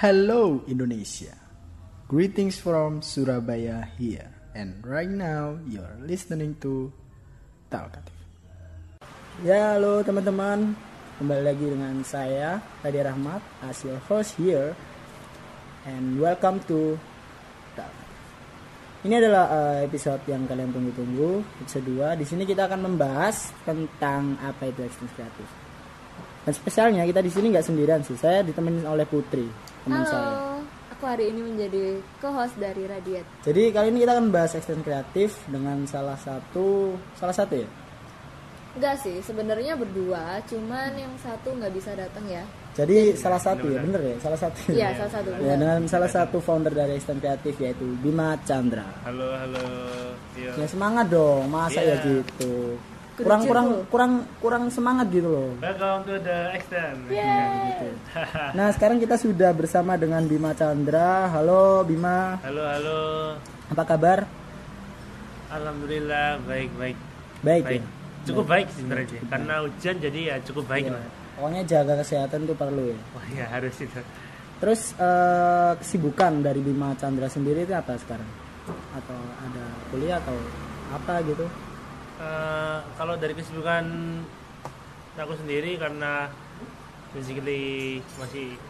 Hello Indonesia. Greetings from Surabaya here. And right now you're listening to Talkative. Ya, halo teman-teman. Kembali lagi dengan saya Tadi Rahmat, as your host here. And welcome to. Ini adalah uh, episode yang kalian tunggu-tunggu, episode 2. Di sini kita akan membahas tentang apa itu ekstensi kreatif. Dan spesialnya kita di sini nggak sendirian sih. Saya ditemenin oleh Putri, teman saya. Halo, aku hari ini menjadi co-host dari Radiat. Jadi kali ini kita akan membahas ekstensi kreatif dengan salah satu salah satu ya. Enggak sih, sebenarnya berdua, cuman yang satu nggak bisa datang ya. Jadi salah satu ya, bener ya, salah satu. Iya, salah satu. Ya, dengan salah satu founder dari ekstensi kreatif yaitu Bima Chandra. Halo, halo. Iya. Ya semangat dong, masa ya Iya. gitu. Kurang kurang kurang kurang semangat gitu loh. Welcome to the extend. Yeay. Nah sekarang kita sudah bersama dengan Bima Chandra. Halo Bima, Halo, halo. apa kabar? Alhamdulillah baik, baik. Baik, Baik. ya. Cukup baik sih sebenarnya. Karena hujan jadi ya cukup baik Iya. lah. Pokoknya jaga kesehatan tuh perlu ya. Wah, ya harus itu. Terus eh, kesibukan dari Bima Chandra sendiri itu apa sekarang? Atau ada kuliah atau apa gitu? Eh, kalau dari kesibukan aku sendiri karena basically masih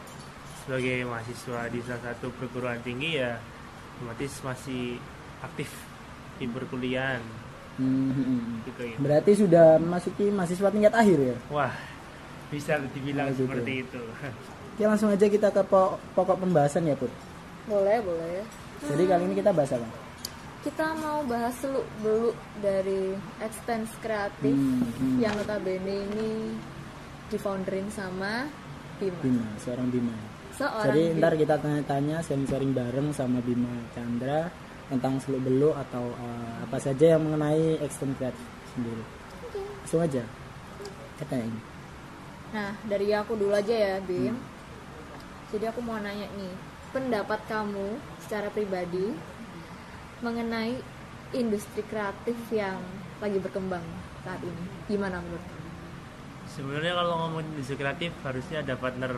sebagai mahasiswa di salah satu perguruan tinggi ya otomatis masih aktif di perkuliahan Hmm, hmm, hmm. gitu ya. Berarti sudah memasuki mahasiswa tingkat akhir ya? Wah, bisa dibilang gitu. seperti itu. Oke langsung aja kita ke po- pokok pembahasan ya Put. Boleh, boleh. Jadi kali ini kita bahas apa? Kita mau bahas seluk beluk dari Extens Kreatif Hmm, hmm. yang notabene ini difounderin sama Bima. Bima, seorang Bima. Seorang Jadi Bima. ntar kita tanya-tanya sharing-sharing bareng sama Bima Chandra tentang seluk beluk atau eh, apa saja yang mengenai ekstern kreatif sendiri. Langsung aja. Katanya ini. Nah, dari aku dulu aja ya, Bim. Jadi aku mau nanya nih, pendapat kamu secara pribadi mengenai industri kreatif yang lagi berkembang saat ini. Gimana menurut kamu? Sebenarnya kalau ngomongin industri kreatif harusnya ada partner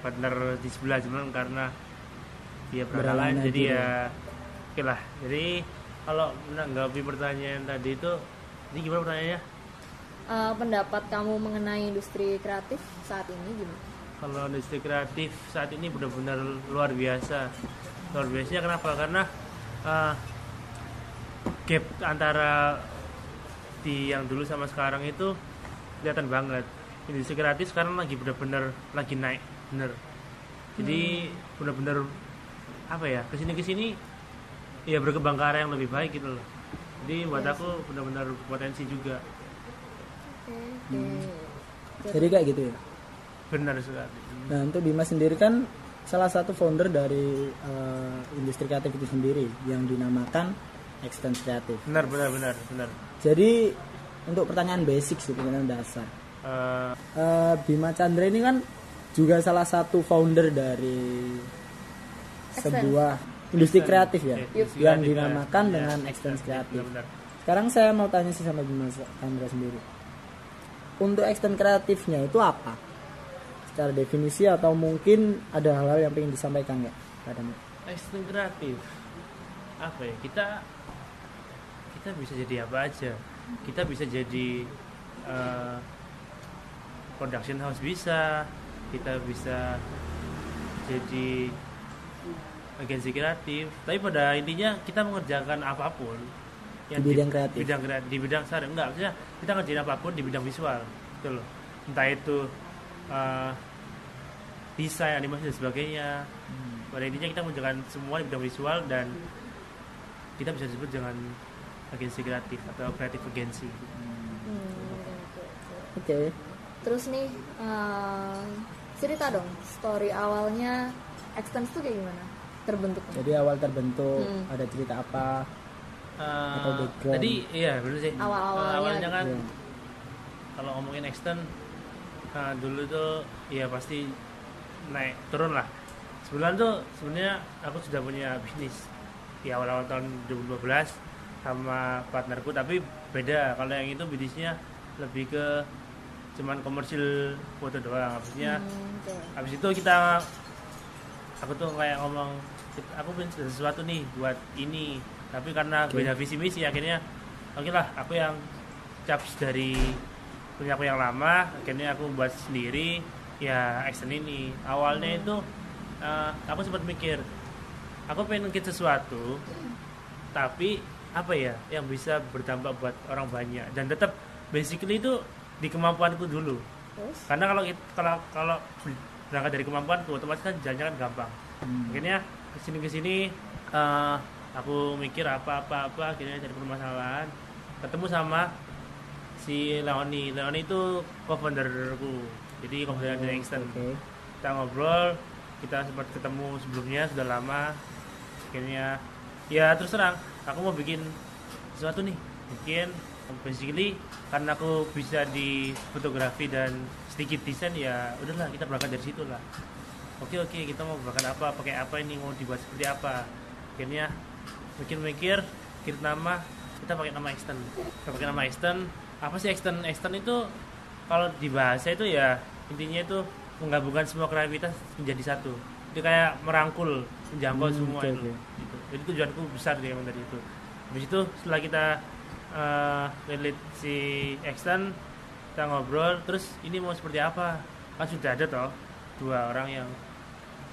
partner di sebelah cuman karena dia berhalangan jadi aja ya oke lah. Jadi kalau menanggapi pertanyaan tadi itu ini gimana pertanyaannya? Eh, pendapat kamu mengenai industri kreatif saat ini gimana? Kalau industri kreatif saat ini benar-benar luar biasa. Luar biasanya kenapa? Karena eh, gap antara di yang dulu sama sekarang itu kelihatan banget. Industri kreatif sekarang lagi benar-benar lagi naik, bener. Jadi benar-benar apa ya? Ke sini ke sini ya berkembang ke arah yang lebih baik gitu loh. Jadi buat aku benar-benar potensi juga. Oke. Jadi kayak gitu ya. Benar sekali. Nah untuk Bima sendiri kan salah satu founder dari eh, industri kreatif itu sendiri yang dinamakan Extend Kreatif. Benar, benar, benar, benar. Jadi untuk pertanyaan basic sih pertanyaan dasar. Eh, Eh, Bima Chandra ini kan juga salah satu founder dari sebuah industri kreatif ya, Iya, industri yang kreatif, dinamakan ya. dengan Iya, Extend Kreatif. benar-benar. Sekarang saya mau tanya sih sama Bima Chandra sendiri. Untuk Extend kreatifnya itu apa? Secara definisi atau mungkin ada hal-hal yang ingin disampaikan nggak? Padamu? Ekstrim kreatif apa ya kita kita bisa jadi apa aja kita bisa jadi eh, production house bisa kita bisa jadi agensi kreatif tapi pada intinya kita mengerjakan apa pun Di bidang kreatif. bidang kreatif di bidang sorry, enggak maksudnya kita ngerjain apa pun di bidang visual gitu loh entah itu eh, desain animasi dan sebagainya pada intinya kita mengerjakan semua di bidang visual dan kita bisa disebut dengan agensi kreatif atau kreatif agensi Hmm, oke, oke. Oke. Terus nih eh, cerita dong story awalnya Extens tuh kayak gimana terbentuknya? Jadi awal terbentuk Hmm. ada cerita apa? Eh, Atau background. tadi iya benar sih. Awal-awalnya Eh, awalnya kan Iya. kalau ngomongin extend nah, dulu tuh ya pasti naik turun lah. Sebulan tuh sebenarnya aku sudah punya bisnis. Di awal-awal tahun 2012 sama partnerku tapi beda. Kalau yang itu bisnisnya lebih ke cuman komersil foto doang. Habisnya Hmm, habis itu kita aku tuh kayak ngomong aku punya sesuatu nih buat ini tapi karena Oke. beda visi misi akhirnya oke lah aku yang caps dari punya aku yang lama akhirnya aku buat sendiri ya action ini awalnya itu eh, aku sempat mikir aku pengen ngikut sesuatu tapi apa ya yang bisa berdampak buat orang banyak dan tetap basically itu di kemampuanku dulu Terus? karena kalau kalau kalau berangkat dari kemampuanku otomatis kan jalannya kan gampang Hmm. akhirnya ke sini ke sini eh, aku mikir apa apa apa akhirnya cari permasalahan. Ketemu sama si Leoni. Leoni itu co-founderku. Jadi co-founder dari Extend Oke. kita ngobrol kita sempat ketemu sebelumnya sudah lama. Akhirnya ya terus terang aku mau bikin sesuatu nih. Bikin basically karena aku bisa di fotografi dan sedikit desain ya udahlah kita berangkat dari situ lah. Oke oke kita mau berangkat apa pakai apa ini mau dibuat seperti apa. Akhirnya mikir-mikir kirim nama kita pakai nama extend. Kita pakai nama extend. Apa sih extend? Extend itu kalau di bahasa itu ya intinya itu menggabungkan semua kreativitas menjadi satu. Itu kayak merangkul menjangkau Hmm, semua oke, itu oke. Gitu. jadi tujuanku besar dia dari itu. Habis itu setelah kita eh relate si extend kita ngobrol terus ini mau seperti apa? Kan sudah ada toh dua orang yang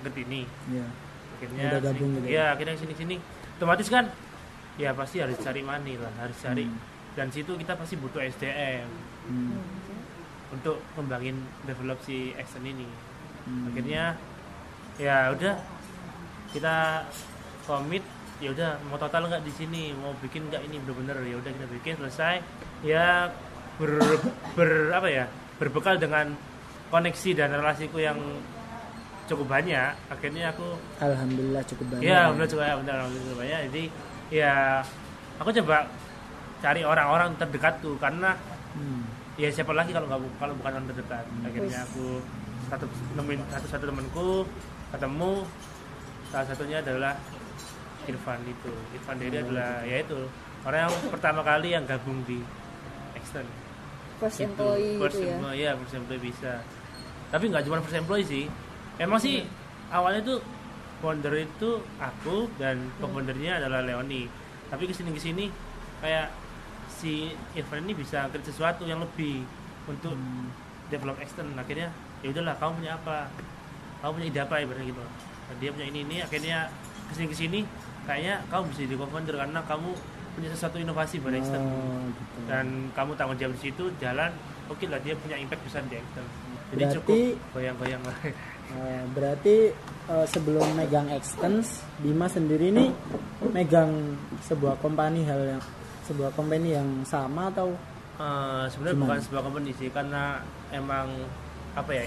ngerti ini. Iya. akhirnya Udah gabung sini- gitu ya? akhirnya sini sini otomatis kan ya pasti harus cari money lah harus cari Hmm. dan situ kita pasti butuh SDM Hmm. untuk kembangin develop si action ini Hmm. akhirnya ya udah kita komit ya udah mau total nggak di sini mau bikin nggak ini bener-bener ya udah kita bikin selesai ya ber, ber apa ya berbekal dengan koneksi dan relasiku yang cukup banyak akhirnya aku Alhamdulillah cukup banyak. ya benar juga ya benar alhamdulillah cukup banyak jadi ya aku coba cari orang-orang terdekatku karena Hmm. ya siapa lagi kalau nggak kalau bukan orang terdekat akhirnya Wis. aku satu nemuin satu satu temanku ketemu salah satunya adalah Irfan itu Irfan Diri Oh, adalah ya itu orang yang pertama kali yang gabung di Extend First Gitu. employee first gitu ya. employee, ya first employee bisa tapi nggak cuma first employee sih emang sih awalnya tuh founder itu aku dan co-foundernya adalah Leoni. Tapi ke sini ke sini kayak si Irfan ini bisa kerja sesuatu yang lebih untuk Hmm. develop extend akhirnya ya udahlah kamu punya apa? Kamu punya ide apa ibaratnya gitu. Nah, dia punya ini ini akhirnya ke sini ke sini kayaknya kamu bisa jadi co-founder karena kamu punya sesuatu inovasi pada extend Oh, gitu. dan kamu tanggung jawab di situ jalan oke lah dia punya impact besar di extend jadi Berarti- cukup goyang-goyang lah Eh, berarti eh, sebelum megang extens, Bima sendiri ini megang sebuah company hal yang sebuah company yang sama atau Eh, sebenarnya bukan sebuah company sih karena emang apa ya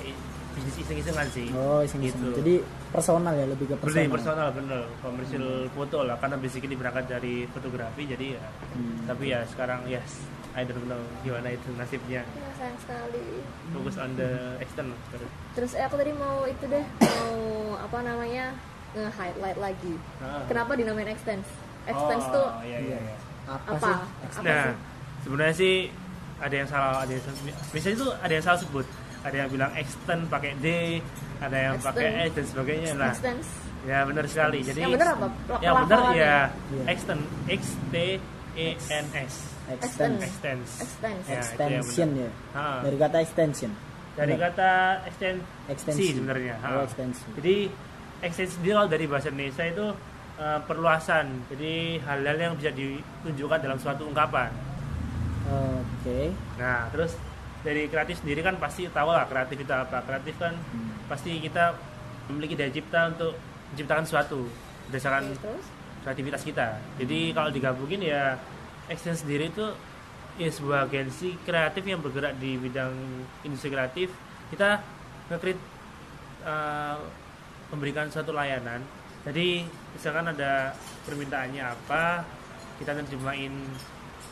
bisnis iseng-isengan sih oh iseng-iseng. Gitu. Jadi personal ya lebih ke personal. personal bener komersil foto lah karena basically berangkat dari fotografi jadi ya Hmm. tapi ya sekarang yes I don't know gimana itu nasibnya Ya, sayang sekali. fokus on the external terus Terus eh, aku tadi mau itu deh, mau apa namanya nge-highlight lagi. Ah. Kenapa dinamain extends? Extends Oh, tuh iya, iya, iya. Apa, apa? sih? Apa nah sih? sebenarnya sih ada yang salah ada yang biasanya itu ada yang salah sebut ada yang bilang extend pakai D ada yang pakai S dan sebagainya nah Extends. ya benar sekali jadi Yang benar apa? Yang benar ya Iya. extend X T E N S Extend. extends Extends. Ya, Extension ya. Ah. Dari kata extension. dari Benar. kata extend Ekstensi. sebenarnya Oh, Ha. ekstensi. jadi ekstensi sendiri kalau dari bahasa Indonesia itu eh, perluasan jadi hal-hal yang bisa ditunjukkan dalam suatu ungkapan Oke. nah terus dari kreatif sendiri kan pasti tahu lah kreatif itu apa. Kreatif kan Hmm. pasti kita memiliki daya cipta untuk menciptakan sesuatu berdasarkan terus? kreativitas kita. Jadi kalau digabungin ya ekstensi sendiri itu ya sebuah agensi kreatif yang bergerak di bidang industri kreatif. Kita nge-create uh, memberikan suatu layanan. Jadi misalkan ada permintaannya apa kita nerjemahin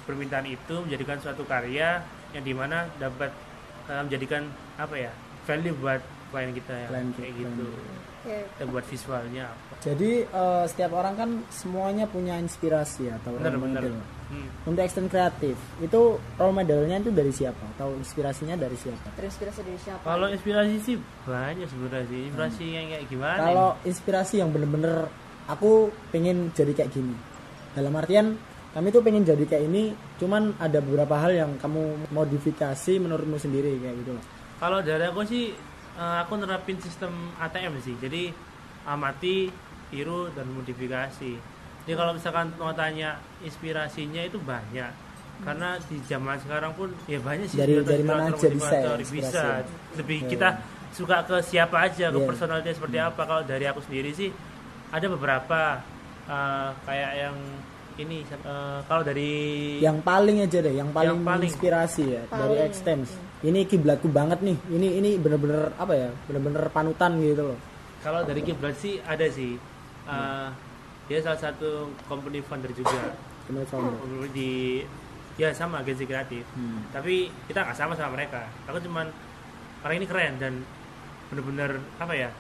permintaan itu menjadikan suatu karya yang di mana dapat uh, menjadikan apa ya value buat klien kita ya Klien kayak kita. gitu Oke. kita buat visualnya apa Jadi eh, setiap orang kan semuanya punya inspirasi atau bener role bener model. Hmm. Untuk extend kreatif itu role modelnya itu dari siapa? Atau inspirasinya dari siapa? terinspirasi dari siapa Kalau inspirasi sih banyak sebenarnya sih. Inspirasi yang kayak gimana? Kalau inspirasi yang bener-bener aku pengen jadi kayak gini. Dalam artian kami tuh pengen jadi kayak ini, cuman ada beberapa hal yang kamu modifikasi menurutmu sendiri kayak gitu loh. Kalau dari aku sih eh, aku nerapin sistem ATM sih. Jadi amati, tiru dan modifikasi. Jadi kalau misalkan mau tanya inspirasinya itu banyak. Karena di zaman sekarang pun ya banyak sih Dari- dari mana aja bisa ya bisa. Lebih Iya, kita suka ke siapa aja, ke Iya. personality seperti apa. Kalau dari aku sendiri sih ada beberapa eh, kayak yang ini eh, kalau dari Yang paling aja deh, yang paling, Yang paling. inspirasi ya dari Paling. Extens. Ini kiblatku banget nih. Ini ini bener-bener apa ya? Bener-bener panutan gitu loh. Kalau dari kiblat sih ada sih. Uh, dia salah satu company founder juga founder. di ya sama agensi kreatif. Hmm. Tapi kita nggak sama sama mereka. Aku cuman orang ini keren dan bener-bener apa ya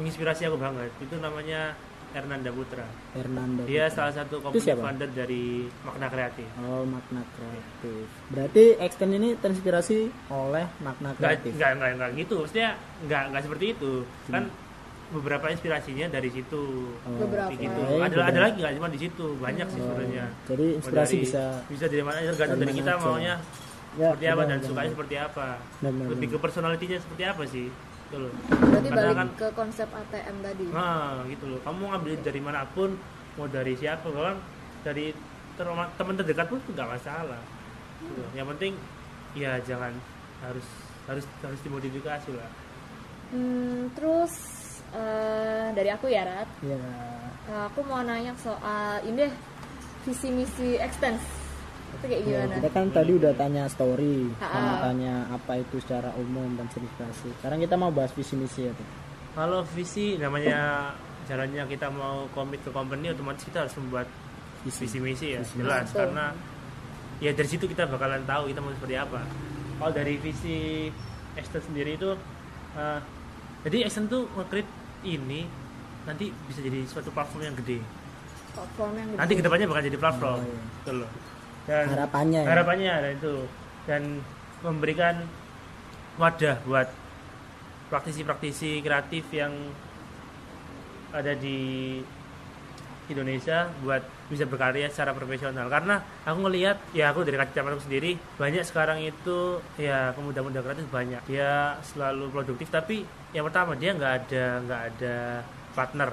menginspirasi aku banget. Itu namanya Hernanda Putra. Hernando. Dia salah satu company siapa? founder dari Makna Kreatif. Oh, makna kreatif. Berarti Extend ini terinspirasi oleh makna kreatif. nggak, nggak, nggak gitu. Maksudnya nggak, nggak seperti itu. Kan Hmm. beberapa inspirasinya dari situ. Oh, Beberapa. Gitu. Ada ada beberapa. lagi nggak cuma di situ banyak sih Oh, sebenarnya Jadi inspirasi dari- bisa bisa dari mana aja tergantung dari kita aja. maunya ya, seperti apa benar, dan benar. sukanya seperti apa Benar, benar, lebih ke personalitinya seperti apa sih gitu loh. Berarti Karena balik kan- ke konsep ATM tadi. Nah gitu loh. Kamu ngambil dari mana pun mau dari siapa bahkan dari teman terdekat pun nggak masalah. Gitu. yang penting ya jangan harus harus harus dimodifikasi lah. Hmm, terus eh, dari aku ya Rat? Ya. Eh, aku mau nanya soal ini deh visi misi extens itu kayak Ya, gimana kita kan tadi udah tanya story, Ha-ha. sama tanya apa itu secara umum dan inspirasi. Sekarang kita mau bahas visi misi ya. tuh. kalau visi namanya jalannya kita mau komit ke company otomatis kita harus membuat Visi. visi misi ya Visi. jelas Betul. karena ya dari situ kita bakalan tahu kita mau seperti apa kalau dari visi Extend sendiri itu eh, jadi Extend tuh nge-create ini nanti bisa jadi suatu platform yang gede platform yang nanti gede. ke depannya bakal jadi platform Oh, iya. loh dan Harapannya ya. harapannya ada itu. Dan memberikan wadah buat praktisi-praktisi kreatif yang ada di Indonesia buat bisa berkarya secara profesional. Karena aku ngelihat ya aku dari kacamata aku sendiri banyak sekarang itu ya pemuda-pemuda kreatif banyak. Dia selalu produktif tapi yang pertama dia nggak ada nggak ada partner.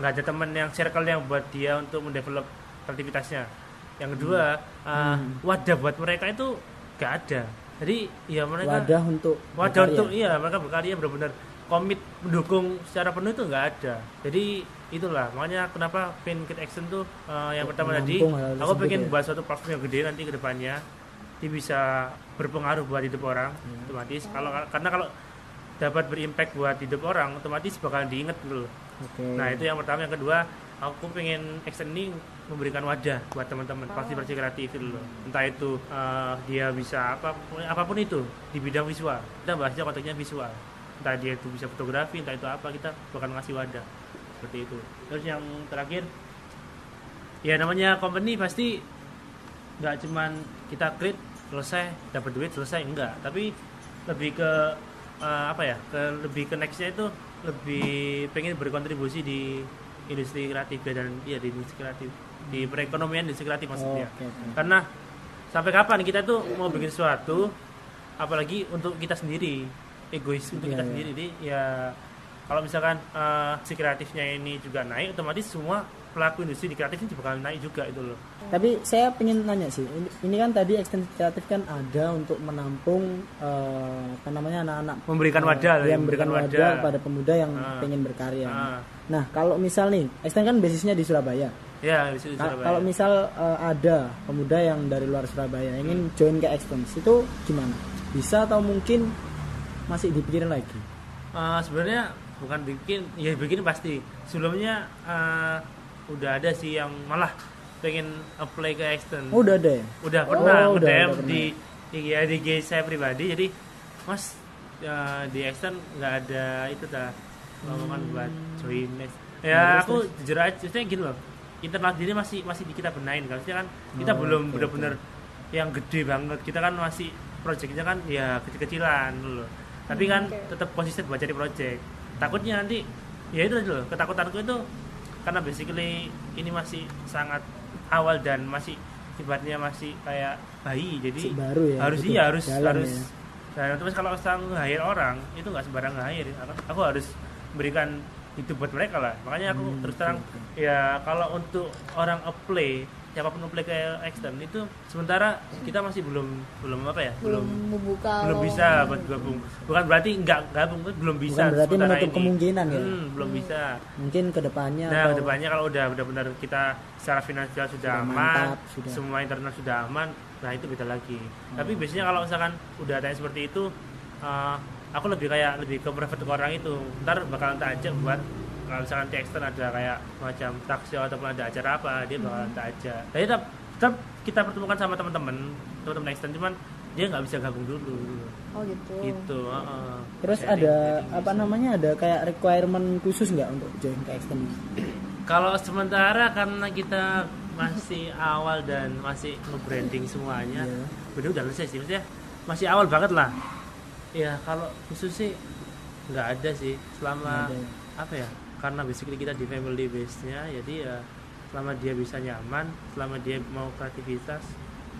Nggak ada teman yang circle yang buat dia untuk mendevelop kreativitasnya yang kedua uh, wadah buat mereka itu nggak ada. Jadi ya mereka Wadah untuk wadah berkarya. untuk iya mereka berkarya benar-benar komit mendukung secara penuh itu nggak ada. Jadi itulah. Makanya kenapa Pin Kid Action tuh uh, yang Untuk pertama tadi aku pengen ya. buat suatu platform yang gede nanti ke depannya. Dia bisa berpengaruh buat hidup orang Hmm. otomatis. Kalau karena kalau dapat berimpact buat hidup orang otomatis bakal diinget dulu Oke. nah itu yang pertama. Yang kedua aku pengen Action ini memberikan wadah buat teman-teman pasti pasti kreatif itu loh. Entah itu uh, dia bisa apa apa pun itu di bidang visual. Kita bahasnya konteksnya visual. Entah dia itu bisa fotografi entah itu apa kita bakal ngasih wadah. Seperti itu. Terus yang terakhir ya namanya company pasti nggak cuman kita create selesai dapat duit selesai enggak. Tapi lebih ke eh, apa ya ke lebih ke nextnya itu lebih pengen berkontribusi di industri kreatif ya, dan iya di industri kreatif di perekonomian industri kreatif Oh, maksudnya oke, oke. karena sampai kapan kita tuh mau bikin sesuatu apalagi untuk kita sendiri egois untuk Iya, kita iya. sendiri jadi ya kalau misalkan eh, si kreatifnya ini juga naik otomatis semua pelaku industri di kreatif ini bakal naik juga itu loh Tapi saya pengen nanya sih, ini, ini kan tadi ekstensi kreatif kan ada untuk menampung eh, apa namanya anak-anak Memberikan eh, wadah lah, yang memberikan wadah wadah. kepada pemuda yang Ah. pengen berkarya. Ah. Nah kalau misal nih, ekstensi kan basisnya di Surabaya. ya di Ka- Surabaya. Kalau misal eh, ada pemuda yang dari luar Surabaya ingin join ke ekstensi itu gimana? Bisa atau mungkin masih dipikirin lagi? Eh, sebenarnya bukan bikin ya bikin pasti sebelumnya udah ada sih yang malah pengen apply ke Extend Oh, udah ada ya? udah pernah Oh, udah- udah pernah. di di ya, di IG saya pribadi. Jadi mas ya, di Extend nggak ada itu dah lowongan buat join ya Hmm. Terus, aku jujur aja maksudnya gitu loh internal diri masih masih di kita benain kan? Maksudnya kan kita Oh, belum oke, benar-benar yang gede banget. Kita kan masih projectnya kan ya kecil-kecilan dulu tapi kan oke. tetap konsisten buat cari project. Takutnya nanti ya itu aja loh ketakutanku itu karena basically ini masih sangat awal dan masih sifatnya masih kayak bayi jadi Masih baru ya, harus iya harus jalan harus ya. dan terus kalau sang hire orang itu nggak sembarang hire aku, aku harus berikan itu buat mereka lah. Makanya aku Hmm, terus terang ya kalau untuk orang apply siapa pun ke extern itu sementara kita masih belum belum apa ya belum membuka belum bisa buat gabung bukan berarti nggak gabung belum bisa Bukan berarti menutup ini. kemungkinan ya? Hmm, belum bisa mungkin ke depannya nah atau ke depannya kalau udah benar-benar kita secara finansial sudah, Sudah aman mantap, sudah. semua internal sudah aman nah itu beda lagi Hmm. tapi biasanya kalau misalkan udah ada yang seperti itu eh, aku lebih kayak lebih ke private ke orang itu ntar bakalan tak ajak buat kalau misalkan di extern ada kayak macam taksi ataupun ada acara apa dia bakalan tak ajak tapi tetap, tetap kita pertemukan sama teman-teman teman-teman extern cuman dia nggak bisa gabung dulu oh gitu gitu heeh. terus Sharing, ada sharing apa bisa. namanya ada kayak requirement khusus nggak untuk join ke extend Kalau sementara karena kita masih awal dan masih nge-branding semuanya, Iya. bener udah selesai sih, maksudnya masih awal banget lah. Ya kalau khusus sih nggak ada sih, selama ada ya. apa ya? Karena basically kita di family base-nya, jadi ya selama dia bisa nyaman, selama dia mau kreativitas,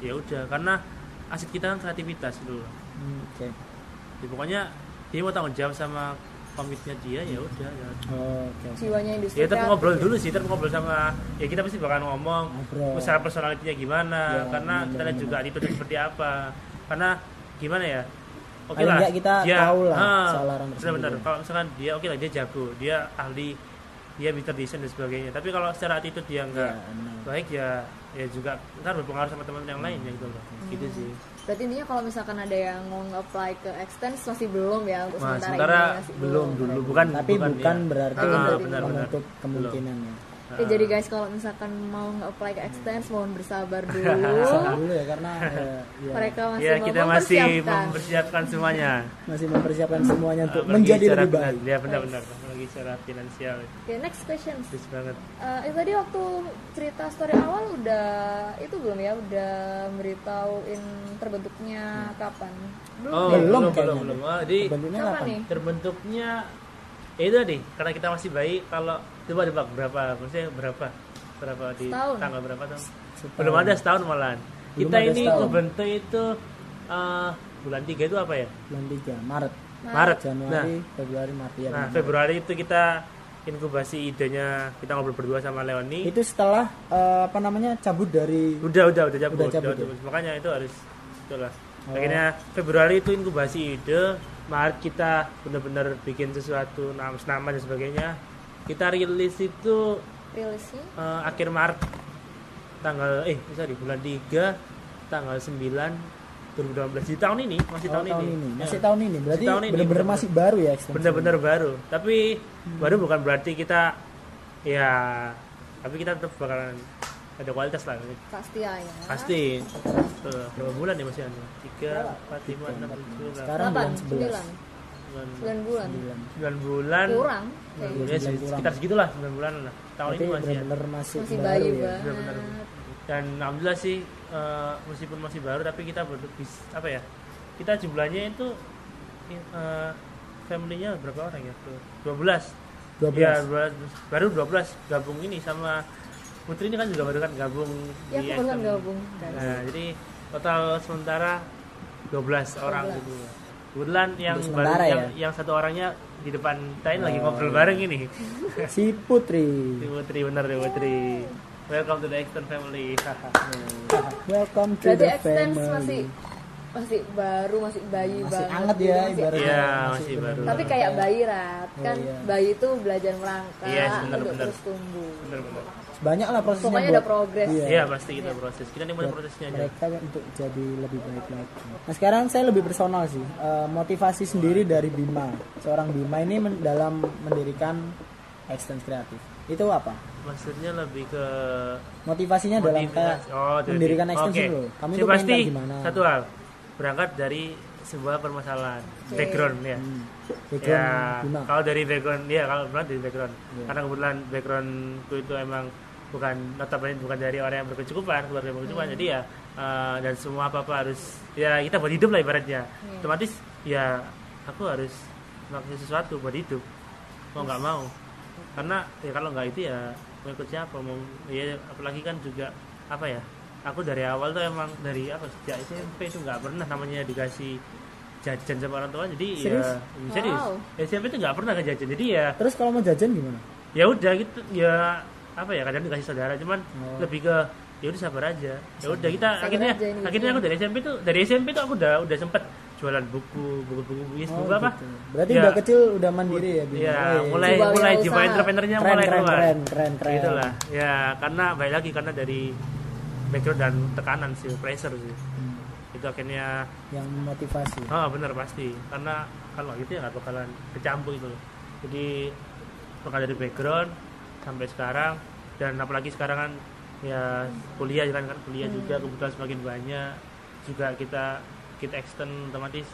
ya udah. Karena aset kita kan kreativitas dulu. Hmm, oke Ya, pokoknya dia mau tanggung jawab sama komitnya dia, ya udah. Ya. Oh, oke oke. jiwanya industri Ya tetap kreatif ngobrol dulu sih, tetap ngobrol sama ya kita pasti bakal ngomong Ngobrol. usaha personalitinya gimana, Ya, karena benar, kita lihat juga attitude seperti apa. Karena gimana ya? Oke Paling lah, nggak kita tahu lah soal orang tersebut Benar-benar. ya. Kalau misalkan dia oke lah dia jago, dia ahli, dia bisa desain dan sebagainya. Tapi kalau secara attitude dia enggak Ya, benar. baik ya ya juga ntar berpengaruh sama teman-teman yang lain ya gitu loh. Gitu Hmm. sih. berarti intinya kalau misalkan ada yang mau nge-apply ke extends masih belum ya untuk Nah, sementara, sementara ini masih belum dulu, bukan tapi bukan, ya. berarti Ah, benar, benar, benar. menutup kemungkinan ya Oke, jadi guys kalau misalkan mau nge-apply ke extends mohon bersabar dulu Sabar dulu ya karena ya, ya, mereka masih Ya mau kita masih mempersiapkan. mempersiapkan semuanya. masih mempersiapkan semuanya untuk Apalagi menjadi lebih baik finan- Ya benar-benar. Apalagi secara finansial. Oke, next question. Bagus banget. Eh, itu tadi waktu cerita story awal udah itu belum ya udah memberitahuin terbentuknya kapan? Belum. Oh, ya? Belum belum, kayaknya. belum, belum. Oh, jadi bentuknya Kapan kapan nih? terbentuknya ya itu tadi karena kita masih bayi kalau coba debak berapa maksudnya berapa berapa di Setahun. tanggal berapa tuh Setahun. belum ada setahun malahan Belum kita ini kebentuk itu eh, bulan tiga itu apa ya bulan 3 Maret Maret nah Januari Februari Maret ya nah. Februari itu kita inkubasi idenya kita ngobrol berdua sama Leoni itu setelah eh, apa namanya cabut dari udah udah udah cabut, Udah udah cabut ya? cabut. makanya itu harus itulah Oh. akhirnya Februari itu inkubasi ide Maret kita benar-benar bikin sesuatu nama nama dan sebagainya kita rilis itu Rilisnya? eh, akhir Maret. Tanggal eh sorry bulan 3 tanggal 9 2018 di tahun ini masih Oh, tahun, ini, masih Ya. tahun ini. Berarti tahun ini, benar-benar benar-benar. masih baru ya bener-bener baru. Tapi baru bukan berarti kita ya tapi kita tetap bakalan ada kualitas lah. Pasti ya. ya. pasti. Tuh, berapa bulan ya masih anu tiga empat lima enam tujuh sekarang Delapan, bulan 11 sembilan, sembilan sembilan. Bulan. sembilan bulan. Kurang. Bulan, ya, kurang. sekitar segitulah sembilan bulan lah tahun berarti ini masih ya. benar-benar masih, Masih baru bayi ya banget. Benar-benar. dan alhamdulillah sih eh, meskipun masih baru tapi kita baru bis- apa ya kita jumlahnya itu eh, family-nya berapa orang ya tuh 12 12 ya 12. baru 12 gabung ini sama Putri ini kan juga baru kan gabung Ya di aku Exxon. gabung. nah jadi total sementara 12 orang 12. gitu kebetulan yang baru sementara yang, ya? yang satu orangnya di depan Tain lagi Oh, ngobrol iya. bareng ini si Putri Si Putri bener deh Putri welcome to the Exxon family welcome to Berarti the extends family masih masih baru, masih bayi masih banget. anget gitu, ya masih ibaratnya Iya, masih benar-benar baru. Tapi kayak bayi rat Oh, kan iya. bayi itu belajar merangkak Iya, bener, untuk bener. terus tumbuh. bener-bener banyak lah prosesnya Pokoknya buat ada progres. Iya. iya pasti kita proses kita nih buat prosesnya aja mereka untuk jadi lebih baik lagi. Nah sekarang saya lebih personal sih Eh, motivasi sendiri dari Bima. Seorang Bima ini men- dalam mendirikan Extens Kreatif itu apa? maksudnya lebih ke Motivasinya dalam kayak oh, jadi- mendirikan Extens oke. dulu. Tuh pengen pasti gimana? satu hal berangkat dari sebuah permasalahan Oke. background ya Hmm, background ya kalau dari background ya kalau berangkat dari background Iya. karena kebetulan backgroundku itu emang bukan notabene bukan dari orang yang berkecukupan keluarga yang berkecukupan jadi ya eh, dan semua apa apa harus ya kita buat hidup lah ibaratnya Iya. otomatis ya aku harus melakukan sesuatu buat hidup mau nggak mau karena ya kalau nggak itu ya mau ikut siapa mau ya apalagi kan juga apa ya aku dari awal tuh emang dari apa sejak SMP itu nggak pernah namanya dikasih jajan sama orang tua jadi Serius? ya serius Wow. SMP itu nggak pernah ke jajan jadi ya Terus kalau mau jajan gimana? ya udah gitu ya apa ya kadang dikasih saudara cuman Oh. lebih ke ya udah sabar aja ya udah kita Sabar akhirnya aja ini akhirnya ujian. aku dari SMP tuh dari SMP tuh aku udah udah sempet jualan buku buku buku buku, Oh, buku apa gitu. Berarti Ya. udah kecil udah mandiri ya? Iya, Oh, iya. mulai Coba mulai jiwa entrepreneurnya Keren, mulai keren, keluar. keren, keren, keren. Itulah. Ya, karena baik lagi karena dari background dan tekanan sih, pressure sih. Hmm, Itu akhirnya yang motivasi. oh benar pasti. Karena kalau gitu ya nggak bakalan kecampur itu. Jadi bakal dari background sampai sekarang dan apalagi sekarang kan ya kuliah kan kan kuliah juga kebutuhan semakin banyak juga kita kita extend otomatis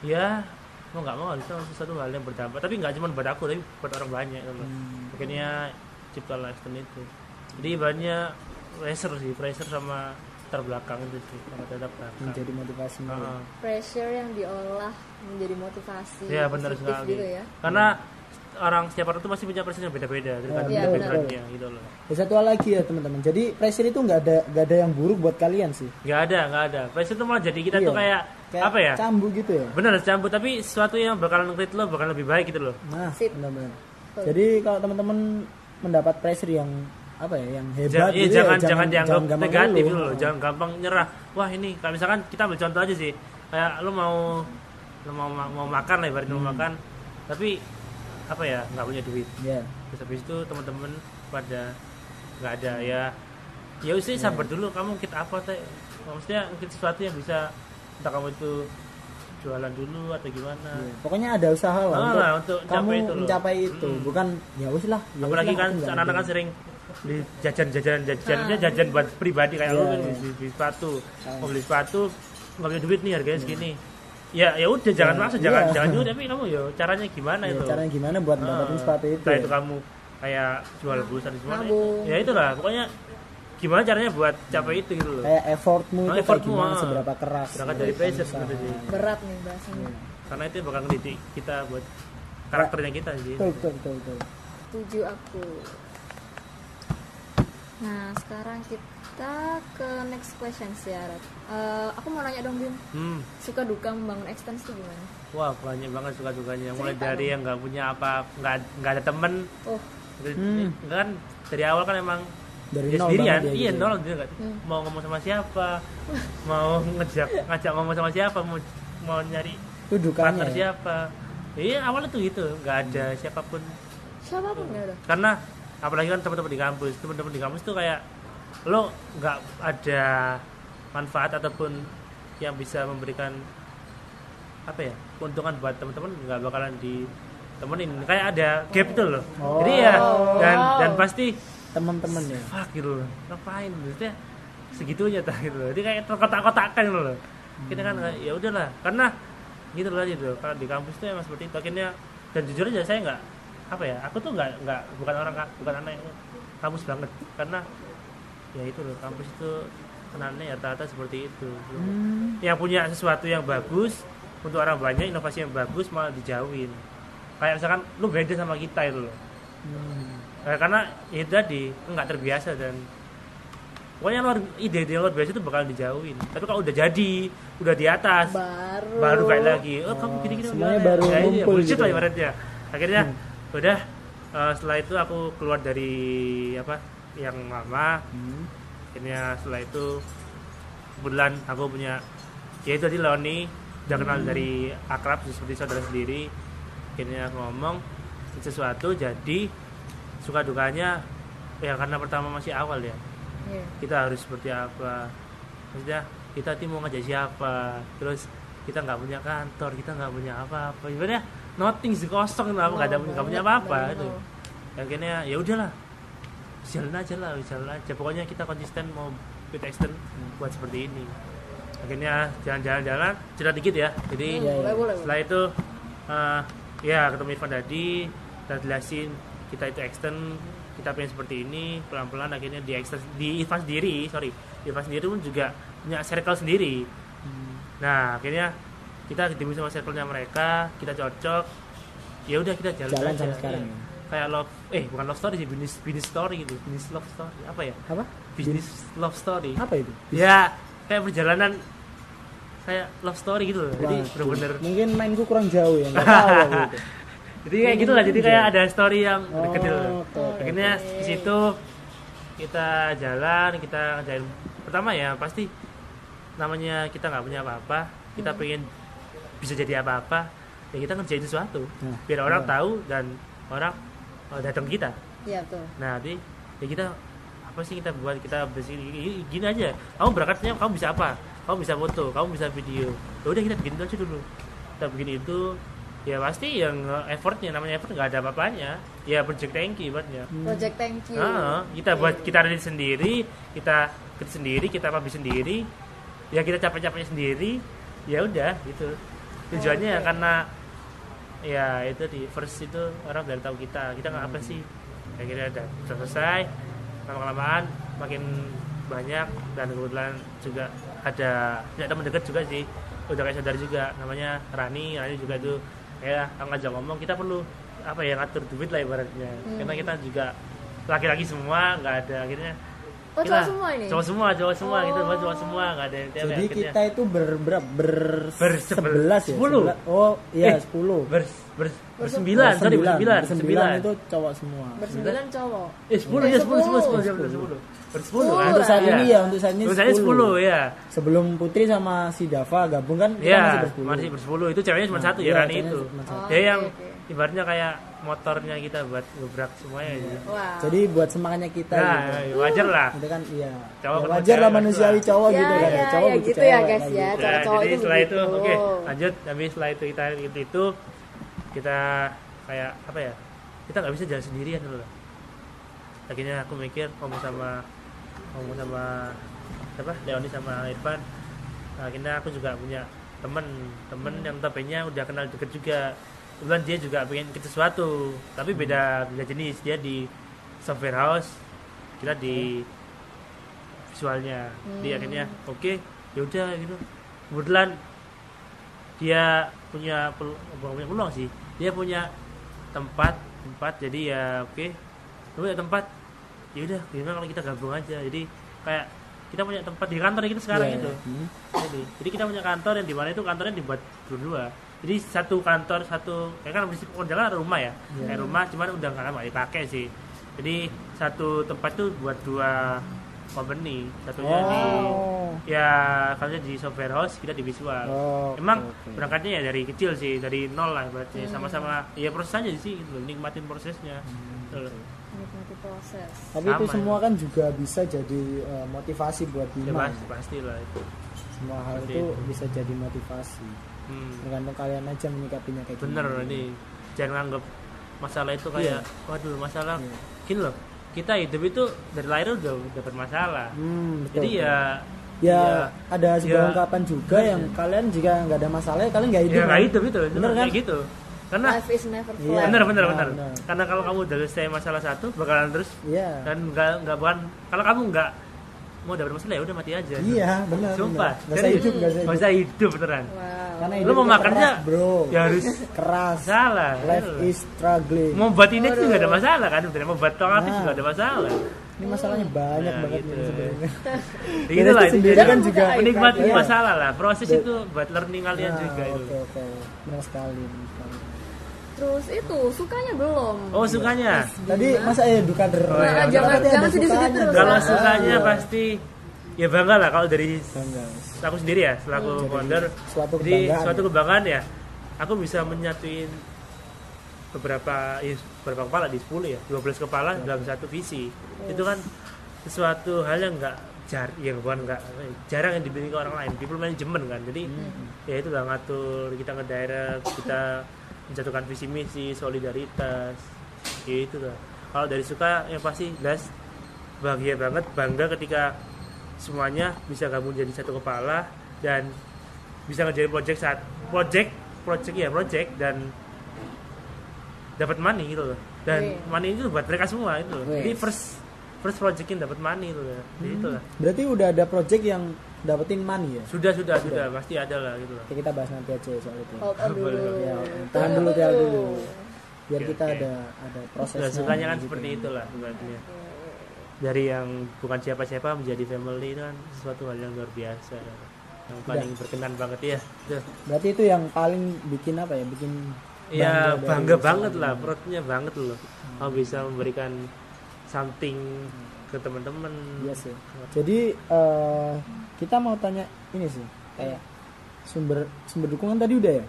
ya mau nggak mau harusnya sesuatu hal yang berdampak tapi nggak cuma buat aku tapi buat orang banyak gitu loh. Hmm. akhirnya ciptalah extend itu jadi banyak pressure sih pressure sama terbelakang itu sih sama terbelakang Menjadi motivasi. Heeh. pressure yang diolah menjadi motivasi Iya benar sekali. gitu ya Karena orang setiap orang itu pasti punya pressure yang beda-beda tergantung dari benar. backgroundnya gitu loh. Ya, satu hal lagi ya teman-teman. Jadi pressure itu nggak ada nggak ada yang buruk buat kalian sih. Nggak ada, nggak ada. Pressure itu malah jadi kita Iya. tuh kayak, Kayak apa ya? Cambu gitu ya. Benar campur tapi sesuatu yang bakalan nge lo bakal lebih baik gitu loh. Nah, Sip. benar-benar. Jadi kalau teman-teman mendapat pressure yang apa ya, yang hebat Jangan, iya, gitu jangan, ya, jangan dianggap gampang negatif ngeluh. gitu loh. Jangan gampang nyerah. Wah ini, kalau misalkan kita ambil contoh aja sih. Kayak lo mau lo mau mau makan lah ibaratnya Hmm. mau makan, tapi apa ya nggak punya duit. Ya. Terus habis itu teman-teman pada nggak ada ya ya udah Iya. sabar dulu kamu kita apa teh maksudnya mungkin sesuatu yang bisa entah kamu itu jualan dulu atau gimana Iya. Pokoknya ada usaha lah Ah, untuk, lah, untuk kamu itu mencapai itu, Hmm. bukan ya wis lah. ya apalagi kan anak-anak kan sering beli jajan-jajan jajannya Ah. jajan buat pribadi kayak Iya, lu kan iya. beli, sepatu Ah. mau beli sepatu nggak punya duit nih harganya segini ya ya udah jangan Ya, maksa iya. jangan jangan juga tapi kamu ya caranya gimana Ya, itu caranya gimana buat Ah, mendapatkan sepatu itu? ya? itu kamu kayak jual pulsa di semua ya itulah pokoknya gimana caranya buat capai itu gitu loh Kayak effortmu Ah, itu kayak effortmu, gimana, ah. seberapa keras. berangkat dari pressure sebenarnya sih berat nih bahasanya Iya. karena itu bakal ngedidik kita buat karakternya kita sih Betul, betul, betul, betul. setuju aku nah sekarang kita ke next question sih Arat Eh, aku mau nanya dong Bim. Hmm. Suka duka membangun extens itu gimana? Wah banyak banget suka dukanya. Mulai Cerita dari dong. yang nggak punya apa nggak nggak ada temen. Oh. Hmm. kan dari awal kan emang Dari dia nol sendirian. ya iya gitu. nol dia nggak Hmm. mau ngomong sama siapa? Mau ngejak ngajak ngomong sama siapa? Mau mau nyari Itu dukanya. partner ya. siapa? Iya awalnya tuh gitu. Nggak ada siapa pun. Siapa pun ya udah karena apalagi kan teman-teman di kampus. Teman-teman di kampus tuh kayak lo nggak ada manfaat ataupun yang bisa memberikan apa ya keuntungan buat teman-teman nggak bakalan ditemenin. Kayak ada gap itu loh. Oh. jadi ya dan Wow. dan pasti Teman-teman ya. fuck gitu loh. Ngapain? Maksudnya segitunya tak gitu loh. Jadi kayak terkotak-kotakan gitu loh. Kita kan ya udahlah. Karena gitu loh gitu kalau di kampus tuh emang seperti itu. Akhirnya dan jujur aja saya nggak apa ya aku tuh nggak nggak bukan orang ka- bukan anak yang kampus banget. Karena ya itu loh kampus itu kenalnya ya rata-rata seperti itu Hmm. yang punya sesuatu yang bagus untuk orang banyak inovasi yang bagus malah dijauhin kayak misalkan lu beda sama kita itu loh Hmm. Eh, karena itu tadi nggak terbiasa dan pokoknya luar ide ide luar biasa itu bakal dijauhin tapi kalau udah jadi udah di atas baru baru kayak lagi oh kamu Oh, gini gini semuanya gimana?" baru Ya, ngumpul gitu lah ya. ibaratnya akhirnya Hmm. udah eh, setelah itu aku keluar dari apa yang lama. Hmm. akhirnya setelah itu kebetulan aku punya ya itu tadi Leoni udah kenal Hmm. dari akrab seperti saudara sendiri. Akhirnya aku ngomong sesuatu jadi suka dukanya ya karena pertama masih awal ya. Iya. kita harus seperti apa? Maksudnya kita tim mau ngajak siapa? Terus kita nggak punya kantor kita nggak punya apa-apa. Ibaratnya nothing sih kosong lah nggak ada nggak punya apa-apa itu akhirnya ya udahlah jalan aja lah jalan aja. Pokoknya kita konsisten mau fit extend buat seperti ini. Akhirnya jalan-jalan-jalan cerita dikit ya. Jadi Hmm, boleh boleh setelah itu eh, ya ketemu Irfan tadi dan jelasin kita itu extend kita pengen seperti ini pelan-pelan akhirnya di di Ivan sendiri sorry. Di Ivan sendiri pun juga punya circle sendiri. Nah akhirnya kita ketemu sama circle-nya mereka kita cocok ya udah kita jalan, Jalan aja. sampai sekarang. ya? Kayak love eh bukan love story sih bisnis bisnis story gitu bisnis love story apa ya apa bisnis love story apa itu ya kayak perjalanan kayak love story gitu loh jadi bener-bener mungkin mainku kurang jauh ya nggak tahu aku itu. jadi kayak gitu lah jadi kayak ada story yang. Oh, oke. akhirnya di situ kita jalan kita ngerjain pertama ya pasti namanya kita nggak punya apa-apa kita pengen bisa jadi apa-apa ya kita ngerjain sesuatu Nah, biar orang iya. tahu dan orang oh, datang kita. Iya betul. nah nanti ya kita apa sih kita buat? Kita bersih gini aja. Kamu berangkatnya kamu bisa apa? Kamu bisa foto kamu bisa video. Ya udah kita bikin itu aja dulu. Kita bikin itu ya pasti yang effortnya namanya effort nggak ada apa-apanya. Ya project thank you ibaratnya Project thank you. Ah, kita buat kita ready sendiri kita kerja sendiri kita publish sendiri. Ya kita capek-capeknya sendiri ya udah gitu. Tujuannya ya Oke. karena ya itu di first itu orang udah tahu kita. Kita nggak apa sih. Akhirnya udah selesai. Lama kelamaan makin banyak dan kebetulan juga ada punya teman dekat juga sih. Udah kayak saudara juga. Namanya Rani. Rani juga tuh kayak ngajak ngomong kita perlu apa ya ngatur duit lah ibaratnya. Hmm. karena kita juga laki-laki semua nggak ada. Akhirnya Oh cowok semua ini? cowok semua cowok semua gitu Oh. cowok semua nggak ada yang cewek jadi akhirnya. kita itu ber ber, ber, Bersebel- sebelas ya sepuluh. Oh iya Eh, sepuluh ber, ber, bersembilan sorry bersembilan bersembilan itu cowok semua Bersembilan cowok. eh sepuluh ya sepuluh sepuluh sepuluh. sepuluh sepuluh sepuluh bersepuluh kan untuk saat Iya. ini ya untuk saat ini ini sepuluh ya sebelum Putri sama si Dava gabung kan kita Iya, masih bersepuluh masih bersepuluh. Itu ceweknya cuma Nah, satu ya, iya, Rani itu. Dia yang oke. Ibaratnya kayak motornya kita buat ngebrak semuanya gitu. Wow. jadi buat semangatnya kita Nah, gitu. wajar lah. itu kan iya Cowok Ya, ketemu wajar lah manusiawi lah. cowok Ya, gitu kan ya, ya cowok ya butuh gitu cewek ya, guys, gitu. ya. Nah, cowok jadi itu setelah itu, begitu. oke, lanjut. Tapi setelah itu kita itu, itu kita kayak apa ya? Kita nggak bisa jalan sendirian dulu. lah. Akhirnya aku mikir ngomong sama ngomong sama apa? Leoni sama Irfan. Nah, akhirnya aku juga punya temen temen yang tapenya udah kenal deket juga kebetulan dia juga pengen ke sesuatu tapi beda beda jenis. Dia di software house kita di visualnya. Di Hmm. akhirnya oke ya udah gitu. Kebetulan dia punya pel- bukan punya peluang sih dia punya tempat tempat jadi ya oke. Lu punya tempat ya udah gimana kalau kita gabung aja. Jadi kayak kita punya tempat di kantor kita sekarang Iya, itu iya. Hmm. jadi, jadi kita punya kantor yang di mana itu kantornya dibuat berdua jadi satu kantor satu kayak kan prinsip pekerjaan ada rumah ya? Iya. kayak rumah cuman udah nggak lama dipakai sih. Jadi satu tempat tuh buat dua company. Satunya di oh ya kalau di software house kita di visual. Oh, emang oke. berangkatnya ya dari kecil sih dari nol lah berarti Hmm. sama-sama ya proses aja sih gitu nikmatin prosesnya. Hmm, proses. tapi itu Sama semua ya. kan juga bisa jadi eh, motivasi buat ya Bima pasti pasti lah itu. Semua hal Seperti itu itu. bisa jadi motivasi hmm. tergantung kalian aja menyikapinya kayak bener gimana. ini jangan anggap masalah itu kayak waduh masalah Iya. gini loh kita hidup itu dari lahir udah udah bermasalah hmm, betul, jadi betul. ya ya ya, ada sebuah ya. ungkapan juga yang kalian jika nggak ada masalah ya kalian nggak hidup ya nggak kan? hidup itu Bener kan? kayak gitu karena Life is never Iya. flat. bener bener Nah, bener bener. karena kalau kamu udah selesai masalah satu bakalan terus iya dan nggak nggak bukan kalau kamu nggak mau dapat masalah ya udah mati aja iya benar sumpah benar. nggak usah hidup nggak usah hidup usah hidup beneran Wow. Karena Lu mau itu makannya, keras, bro ya harus keras salah life is struggling mau buat ini Waduh. nggak ada masalah kan bener mau buat tongkat Nah. juga ada masalah ini masalahnya banyak Nah, banget gitu. sebenarnya Ya gitu lah sendiri itu kan juga menikmati Iya. masalah lah proses Be- itu buat learning kalian Nah, juga itu oke oke benar sekali. Terus itu sukanya belum? oh sukanya tadi masa ya duka der Oh. Nah, jangan- Berarti ada jangan sedih-sedih terus, kalau Nah, sukanya Iya. pasti ya bangga lah kalau dari Bangga. aku sendiri ya selaku Jadi, founder. suatu jadi suatu kebanggaan ya aku bisa menyatuin beberapa ya, beberapa kepala di 10 ya 12 kepala dalam satu visi. Itu kan sesuatu hal yang enggak jar yang bukan enggak jarang yang dimiliki orang lain. People management kan jadi ya itu lah ngatur kita ngedirect kita menjatuhkan visi misi solidaritas. Ya itu lah kalau dari suka yang pasti jelas bahagia banget bangga ketika semuanya bisa gabung jadi satu kepala dan bisa ngerjain project saat project project ya project dan dapat money gitu loh dan Wih. money itu buat mereka semua itu loh. Jadi first first project yang dapat money itu ya Jadi Hmm. itulah Berarti udah ada project yang dapetin money ya? sudah sudah sudah pasti ada lah gitu loh Oke, kita bahas nanti aja soal itu. hold on dulu Ya, tahan dulu, tahan dulu. Biar Oke, kita oke. ada ada prosesnya. Sudah sukanya kan gitu. seperti itulah sebenarnya dari yang bukan siapa-siapa menjadi family itu kan sesuatu hal yang luar biasa yang paling berkenan banget ya. Berarti itu yang paling bikin apa ya? Bikin ya dari bangga usaha banget ini. lah perutnya banget loh kalau bisa memberikan something ke teman-teman Iya sih. Jadi eh, kita mau tanya ini sih, kayak sumber sumber dukungan tadi udah ya?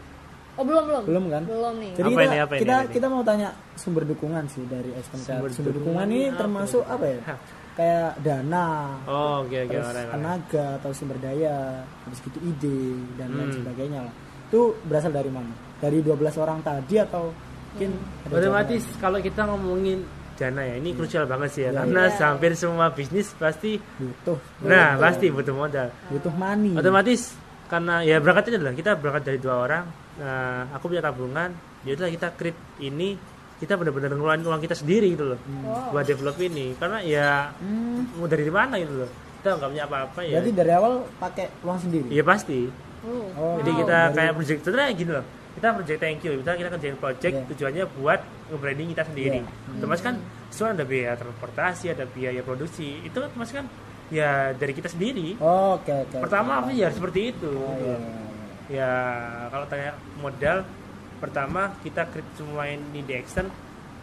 Oh belum belum Belum kan? belum nih Jadi Apa kita ini, apa ini, kita ini? kita mau tanya sumber dukungan sih dari Aspen Sumber Sumber, dukungan dukungan ini apa termasuk apa ya? Kayak dana, oh oke oke terus orang-orang. tenaga atau sumber daya, habis gitu ide dan lain Hmm. sebagainya lah. Itu berasal dari mana? Dari 12 orang tadi atau mungkin ada otomatis kalau kita ngomongin dana ya ini krusial banget sih ya, Iya, karena iya. hampir semua bisnis pasti butuh nah pasti butuh modal butuh money. otomatis karena ya berangkatnya adalah kita berangkat dari dua orang nah aku punya tabungan ya udah kita create ini kita benar-benar ngeluarin uang kita sendiri gitu loh Wow. buat develop ini karena ya Hmm, mau dari mana gitu loh kita nggak punya apa-apa ya berarti dari awal pakai uang sendiri. iya pasti Oh. Oh, jadi wow, kita dari- kayak project sebenarnya gini loh kita project thank you kita kita kerjain project Iya. tujuannya buat nge-branding kita sendiri Iya. otomatis kan semua ada biaya transportasi ada biaya produksi itu kan otomatis kan ya dari kita sendiri Oh, Oke oke. pertama apa ya seperti itu Oh, gitu iya, iya. Ya kalau tanya modal pertama kita create semua ini di extend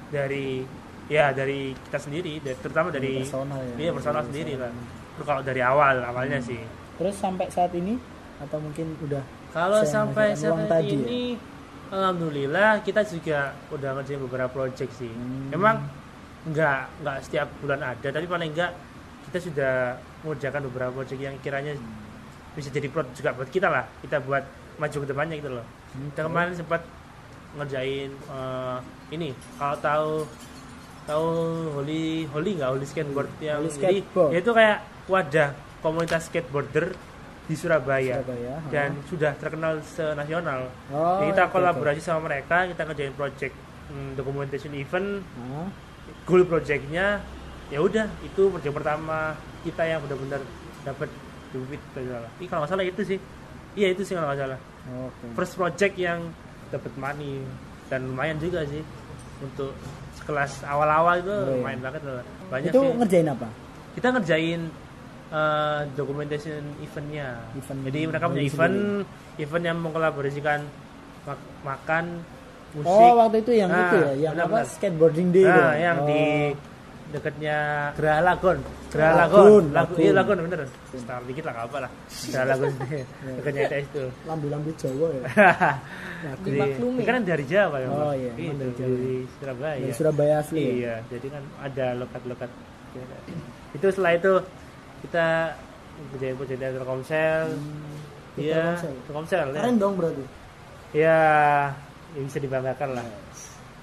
dari ya dari kita sendiri dari- terutama dari personal ya. iya personal sendiri lah Itu kalau dari awal awalnya Hmm. sih Terus sampai saat ini atau mungkin udah kalau sampai saat tadi ya? ini alhamdulillah kita juga udah ngerjain beberapa project sih Hmm. memang nggak nggak setiap bulan ada tapi paling enggak kita sudah mengerjakan beberapa project yang kiranya bisa jadi plot juga buat kita lah. Kita buat maju ke depannya gitu loh. Kita kemarin sempat ngerjain eh, ini kalau tahu tahu holy holy nggak? Holy skateboard yang Holy jadi skateboard. itu kayak wadah komunitas skateboarder di Surabaya, Surabaya, ha. dan sudah terkenal senasional. Oh, Jadi kita kolaborasi sama mereka kita ngerjain project hmm, documentation event. Hah? goal projectnya ya udah itu project pertama kita yang benar-benar dapat duit kalau nggak salah. Ih, kalau nggak salah itu sih iya itu sih kalau nggak salah Oke. first project yang dapat money dan lumayan juga sih untuk sekelas awal-awal itu Oh, iya. lumayan banget loh banyak Itu sih ngerjain apa? kita ngerjain uh, documentation eventnya Event jadi mereka punya event event yang mengkolaborasikan mak- makan musik Oh, waktu itu yang Nah, itu ya, yang apa benar-benar. skateboarding day nah, yang oh. di dekatnya Geraha Lagon Geraha Lagun, Lagon Lagun. iya Lagon bener setahun dikit lah apa lah Geraha Lagon dekatnya ITS itu lambu-lambu Jawa ya. Jadi, Dimaklumi. kan dari Jawa ya Oh, iya, Itu, emang dari Jawa. dari Surabaya Dari Surabaya asli. ya? Iya, jadi kan ada lokat-lokat. Itu setelah itu kita project dari Telkomsel. Iya, Telkomsel. Ya. Keren dong berarti. Ya, ya bisa dibanggakan lah.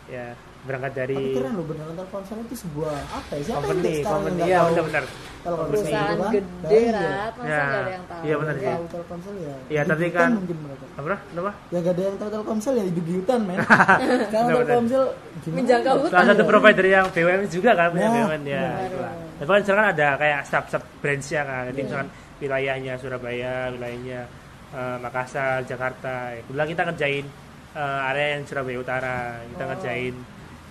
Ya, berangkat dari Tapi keren loh beneran Telkomsel itu sebuah apa ya? Siapa yang company, sekarang yang company. nggak Iya, tahu benar-benar. Telkomsel perusahaan gitu kan? gede iya. rat masa Ya, ada yang tahu iya benar sih. tahu Telkomsel ya. Iya, tapi kan- mungkin mereka. Apa? Kenapa? Ya gak ada yang tahu Telkomsel ya hidup di hutan men. Sekarang. Telkomsel gimana? menjangkau Salah hutan satu ya? provider yang BUMN juga kan punya Nah, BUMN ya. benar. itulah. Tapi kan sekarang ada kayak sub-sub branch-nya kan. Iya. Jadi misalkan wilayahnya Surabaya, wilayahnya eh, Makassar, Jakarta. Kebetulan kita ngerjain eh, area yang Surabaya Utara. Kita Oh. ngerjain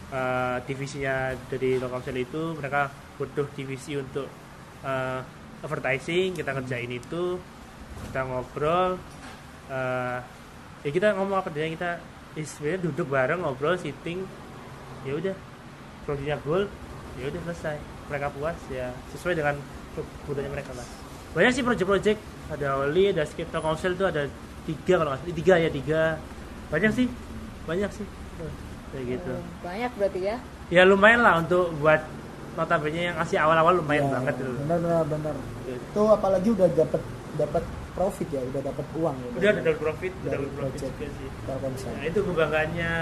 eh, divisinya dari Telkomsel itu mereka butuh divisi untuk eh, advertising. Kita ngerjain itu. Kita ngobrol. eh, ya kita ngomong apa dia kita ya sebenarnya duduk bareng ngobrol sitting ya udah produksinya goal ya udah selesai mereka puas ya sesuai dengan kebutuhannya mereka lah banyak sih project-project ada Oli ada skip Telkomsel itu ada tiga kalau nggak salah tiga ya tiga banyak sih banyak sih kayak gitu Oh, banyak berarti ya ya lumayan lah untuk buat notabene yang ngasih awal-awal lumayan Ya, banget gitu. Benar benar benar. Itu apalagi udah dapat dapat profit ya, udah dapat uang ya. udah double profit Dari double profit juga sih nah itu kebanggaannya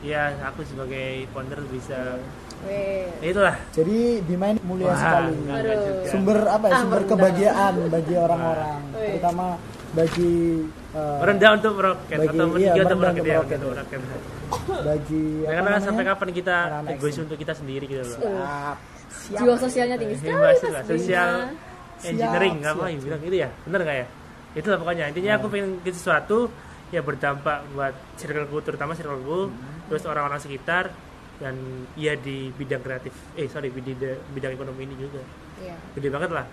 ya aku sebagai founder bisa Weh. ya itulah Jadi Bima ini mulia Wah, sekali. Sumber apa ya? Ah, Sumber merendah. kebahagiaan bagi orang-orang, terutama bagi eh, Rendah untuk meroket Bagi- atau iya, meninggi untuk merendah meroket untuk ya, meroket, untuk ya. meroket. bagi Ya, apa karena namanya? sampai kapan kita egois untuk kita sendiri gitu loh. Siap. Siap. jiwa sosialnya tinggi sekali Hebat sih Mas lah, sosial engineering Siap, apa siap, yang bilang gitu ya bener nggak ya itulah pokoknya intinya aku pengen bikin sesuatu ya berdampak buat circleku terutama circleku terus orang-orang sekitar dan ya di bidang kreatif eh sorry di bidang, bidang ekonomi ini juga Iya. gede banget lah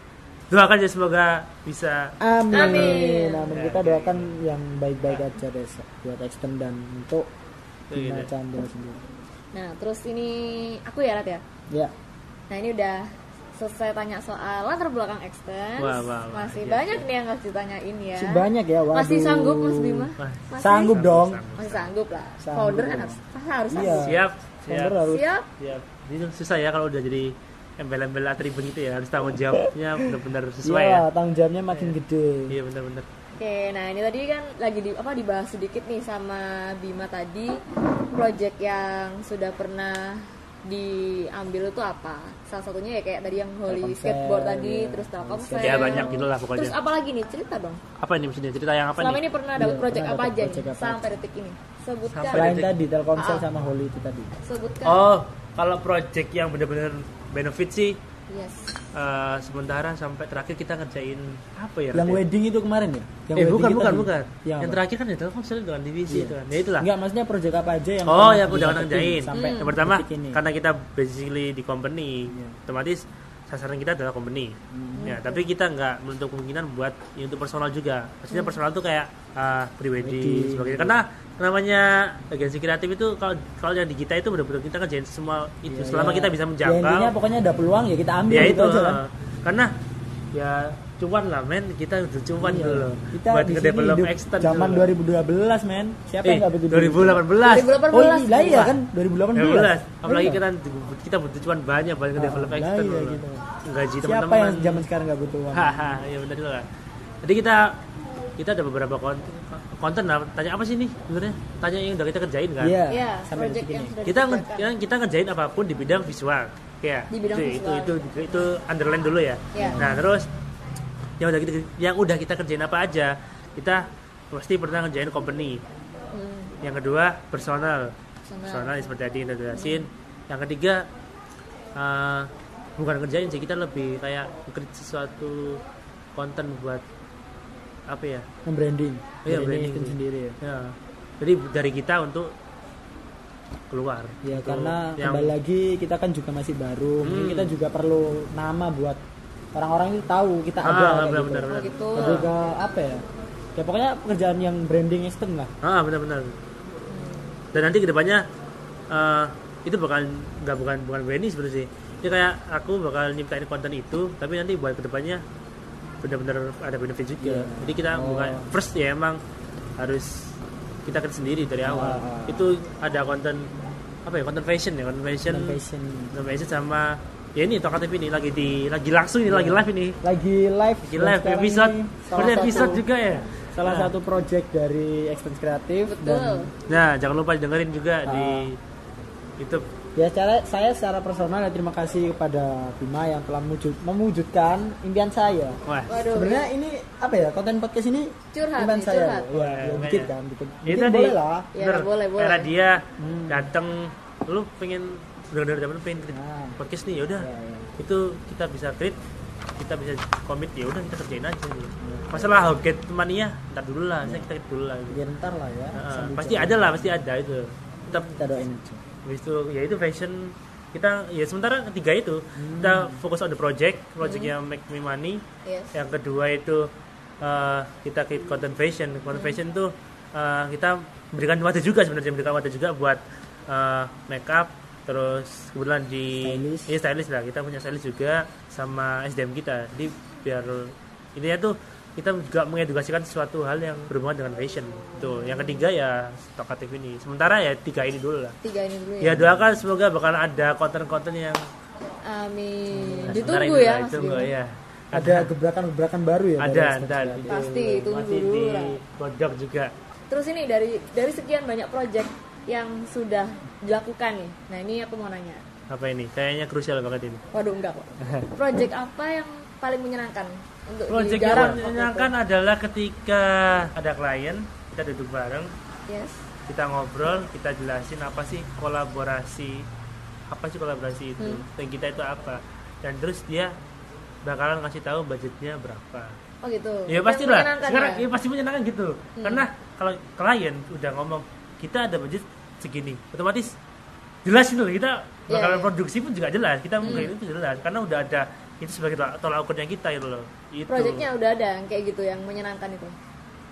doakan ya semoga bisa Amin. Amin. Amin. Ya, Kita oke. doakan yang baik-baik aja deh buat Extend dan untuk Bima iya. Chandra sendiri. nah terus ini aku ya Rat ya Ya. nah ini udah selesai tanya soal latar belakang extend Wah, wah, wah, masih iya, banyak nih yang harus ditanyain ya Masih banyak ya, waduh. masih sanggup Mas Bima masih Sanggup dong. masih sanggup lah Sanggup founder kan harus harus Iya. siap siap Founder harus siap siap ini susah ya kalau udah jadi embel-embel atribut gitu ya harus tanggung jawabnya benar-benar sesuai Iya, ya tanggung jawabnya makin gede. iya benar-benar Oke, nah ini tadi kan lagi di apa dibahas sedikit nih sama Bima tadi project yang sudah pernah diambil itu apa? Salah satunya ya kayak tadi yang Holy Telkomsel, skateboard tadi, iya. terus Telkomsel. ya banyak gitu lah Terus pokoknya apa lagi nih? Cerita dong. apa ini maksudnya cerita yang apa Selama nih ini pernah dapat Iya, project pernah apa aja nih project apa sampai detik ini? Sebutkan. Selain tadi Telkomsel Ah. sama Holy itu tadi. Sebutkan. Oh, kalau project yang benar-benar benefit sih Yes. eh, sementara sampai terakhir kita ngerjain apa ya? Yang ya? wedding itu kemarin ya? Yang eh bukan bukan bukan. Yang, Yang apa? terakhir kan ya Telkomsel dengan divisi Iya. itu kan. Ya itulah. Enggak, maksudnya project apa aja yang Oh ya udah didapetin ngerjain. sampai Yang pertama karena kita basically di company, Iya. otomatis sasaran kita adalah company. Hmm. Ya, tapi kita nggak menutup kemungkinan buat ya, untuk personal juga. Maksudnya personal tuh kayak uh, Pribadi. pribadi sebagainya. Karena namanya agensi kreatif itu kalau kalau yang di kita itu benar-benar kita ngerjain semua itu Iya, selama iya. kita bisa Ya, menjangkau. intinya pokoknya ada peluang ya kita ambil ya gitu itu aja kan. karena ya cuan lah men kita udah cuan Iya. dulu Kita buat di nge-develop hidup extend zaman dulu. 2012 men. Siapa eh yang enggak butuh duit? 2018 2018. Oh iya, lah iya kan 2018. 2018 apalagi Iya. kita kita butuh cuan banyak buat nge-develop Ah, extend lah iya dulu. gitu. gaji Siapa teman-teman yang zaman sekarang nggak butuh uang? haha ya benar juga jadi kita kita ada beberapa konten konten lah tanya apa sih nih sebenarnya tanya yang udah kita kerjain kan Iya. Iya, sampai detik yang ini. kita nge- dikerjakan. kita, kita ngerjain apa pun di bidang visual ya Di bidang itu, visual. itu itu itu underline dulu ya Iya. nah terus yang udah kita yang udah kita kerjain apa aja kita pasti pernah ngerjain company. Hmm, yang kedua personal. Personal. personal seperti tadi yang udah jelasin yang ketiga eh, bukan ngerjain sih kita lebih kayak create sesuatu konten buat apa ya? Branding. Iya, Branding branding. sendiri ya. ya. Jadi dari kita untuk keluar. Ya Untuk karena yang kembali lagi kita kan juga masih baru, mungkin Hmm. kita juga perlu nama buat orang-orang itu tahu kita Ah, ada benar, gitu. benar, Oh benar. gitu. Ke apa ya? Ya pokoknya pekerjaan yang branding extend lah. ah benar-benar dan nanti ke depannya eh, itu bakal nggak bukan bukan branding sebenarnya sih ini kayak aku bakal nyiptain konten itu tapi nanti buat ke depannya benar-benar ada benefit juga Iya. jadi kita Oh. bukan first ya emang harus kita kerja sendiri dari awal Ah, ah. itu ada konten apa ya konten fashion ya konten fashion Dan fashion. konten fashion sama ya ini Tokatif ini lagi di lagi langsung ini lagi live ini Lagi live. lagi live episode ini episode satu, juga ya Salah Nah. satu project dari Expense Kreatif Betul. dan Nah, jangan lupa dengerin juga Ah. di YouTube. Ya secara saya secara personal ya terima kasih kepada Bima yang telah mewujud- mewujudkan impian saya. Wah, Waduh. Sebenarnya ini apa ya konten podcast ini Curhat impian nih, saya. curhat. Ya, Wah, ya, makanya. dikit kan, dikit. itu boleh lah. Ya, boleh, boleh. Era dia Hmm. datang, lu pengen benar-benar zaman pengen create Nah. podcast nih, yaudah. Ya, ya. Itu kita bisa create, kita bisa komit ya udah kita kerjain aja. Gitu. Masalah Hoget mania, ntar dulu lah, saya kita dulu lah. Gitu. Ya ntar lah ya. Sambil pasti ada lah, pasti ada itu. Tetap Kita doain aja. habis itu ya itu fashion kita ya sementara ketiga itu Hmm. kita fokus on the project project yang make me money Yes. yang kedua itu uh, kita create content fashion content fashion itu uh, kita berikan wadah juga sebenarnya berikan wadah juga buat uh, makeup terus kebetulan di Stylist. iya stylist lah. Kita punya stylist juga sama SDM kita. Jadi biar intinya tuh kita juga mengedukasikan sesuatu hal yang berhubungan dengan fashion. Tuh yang ketiga ya tokatif ini. Sementara ya tiga ini dulu lah. Tiga ini dulu ya. ya doakan semoga bakal ada konten-konten yang Amin. Nah, Ditunggu ini ya Mas ditunggu, ya Ada gebrakan-gebrakan baru ya ada ada. Itu Pasti, tunggu masih dulu di lah. juga. Terus ini dari dari sekian banyak project yang sudah dilakukan nih. Nah ini aku mau nanya. apa ini kayaknya krusial banget ini Waduh enggak kok. Project apa yang paling menyenangkan untuk Project yang waktu itu? menyenangkan adalah ketika ada klien kita duduk bareng Yes. kita ngobrol kita jelasin apa sih kolaborasi apa sih kolaborasi itu Hmm. dan kita itu apa dan terus dia bakalan ngasih tahu budgetnya berapa Oh gitu. ya pasti lah menyenangkan sekarang ya? ya pasti menyenangkan gitu Hmm. karena kalau klien udah ngomong kita ada budget segini otomatis jelas itu loh kita Iya, bakalan iya. produksi pun juga jelas kita Hmm. mungkin itu jelas karena udah ada itu sebagai tolak ukurnya kita itu loh itu Projectnya udah ada yang kayak gitu yang menyenangkan itu.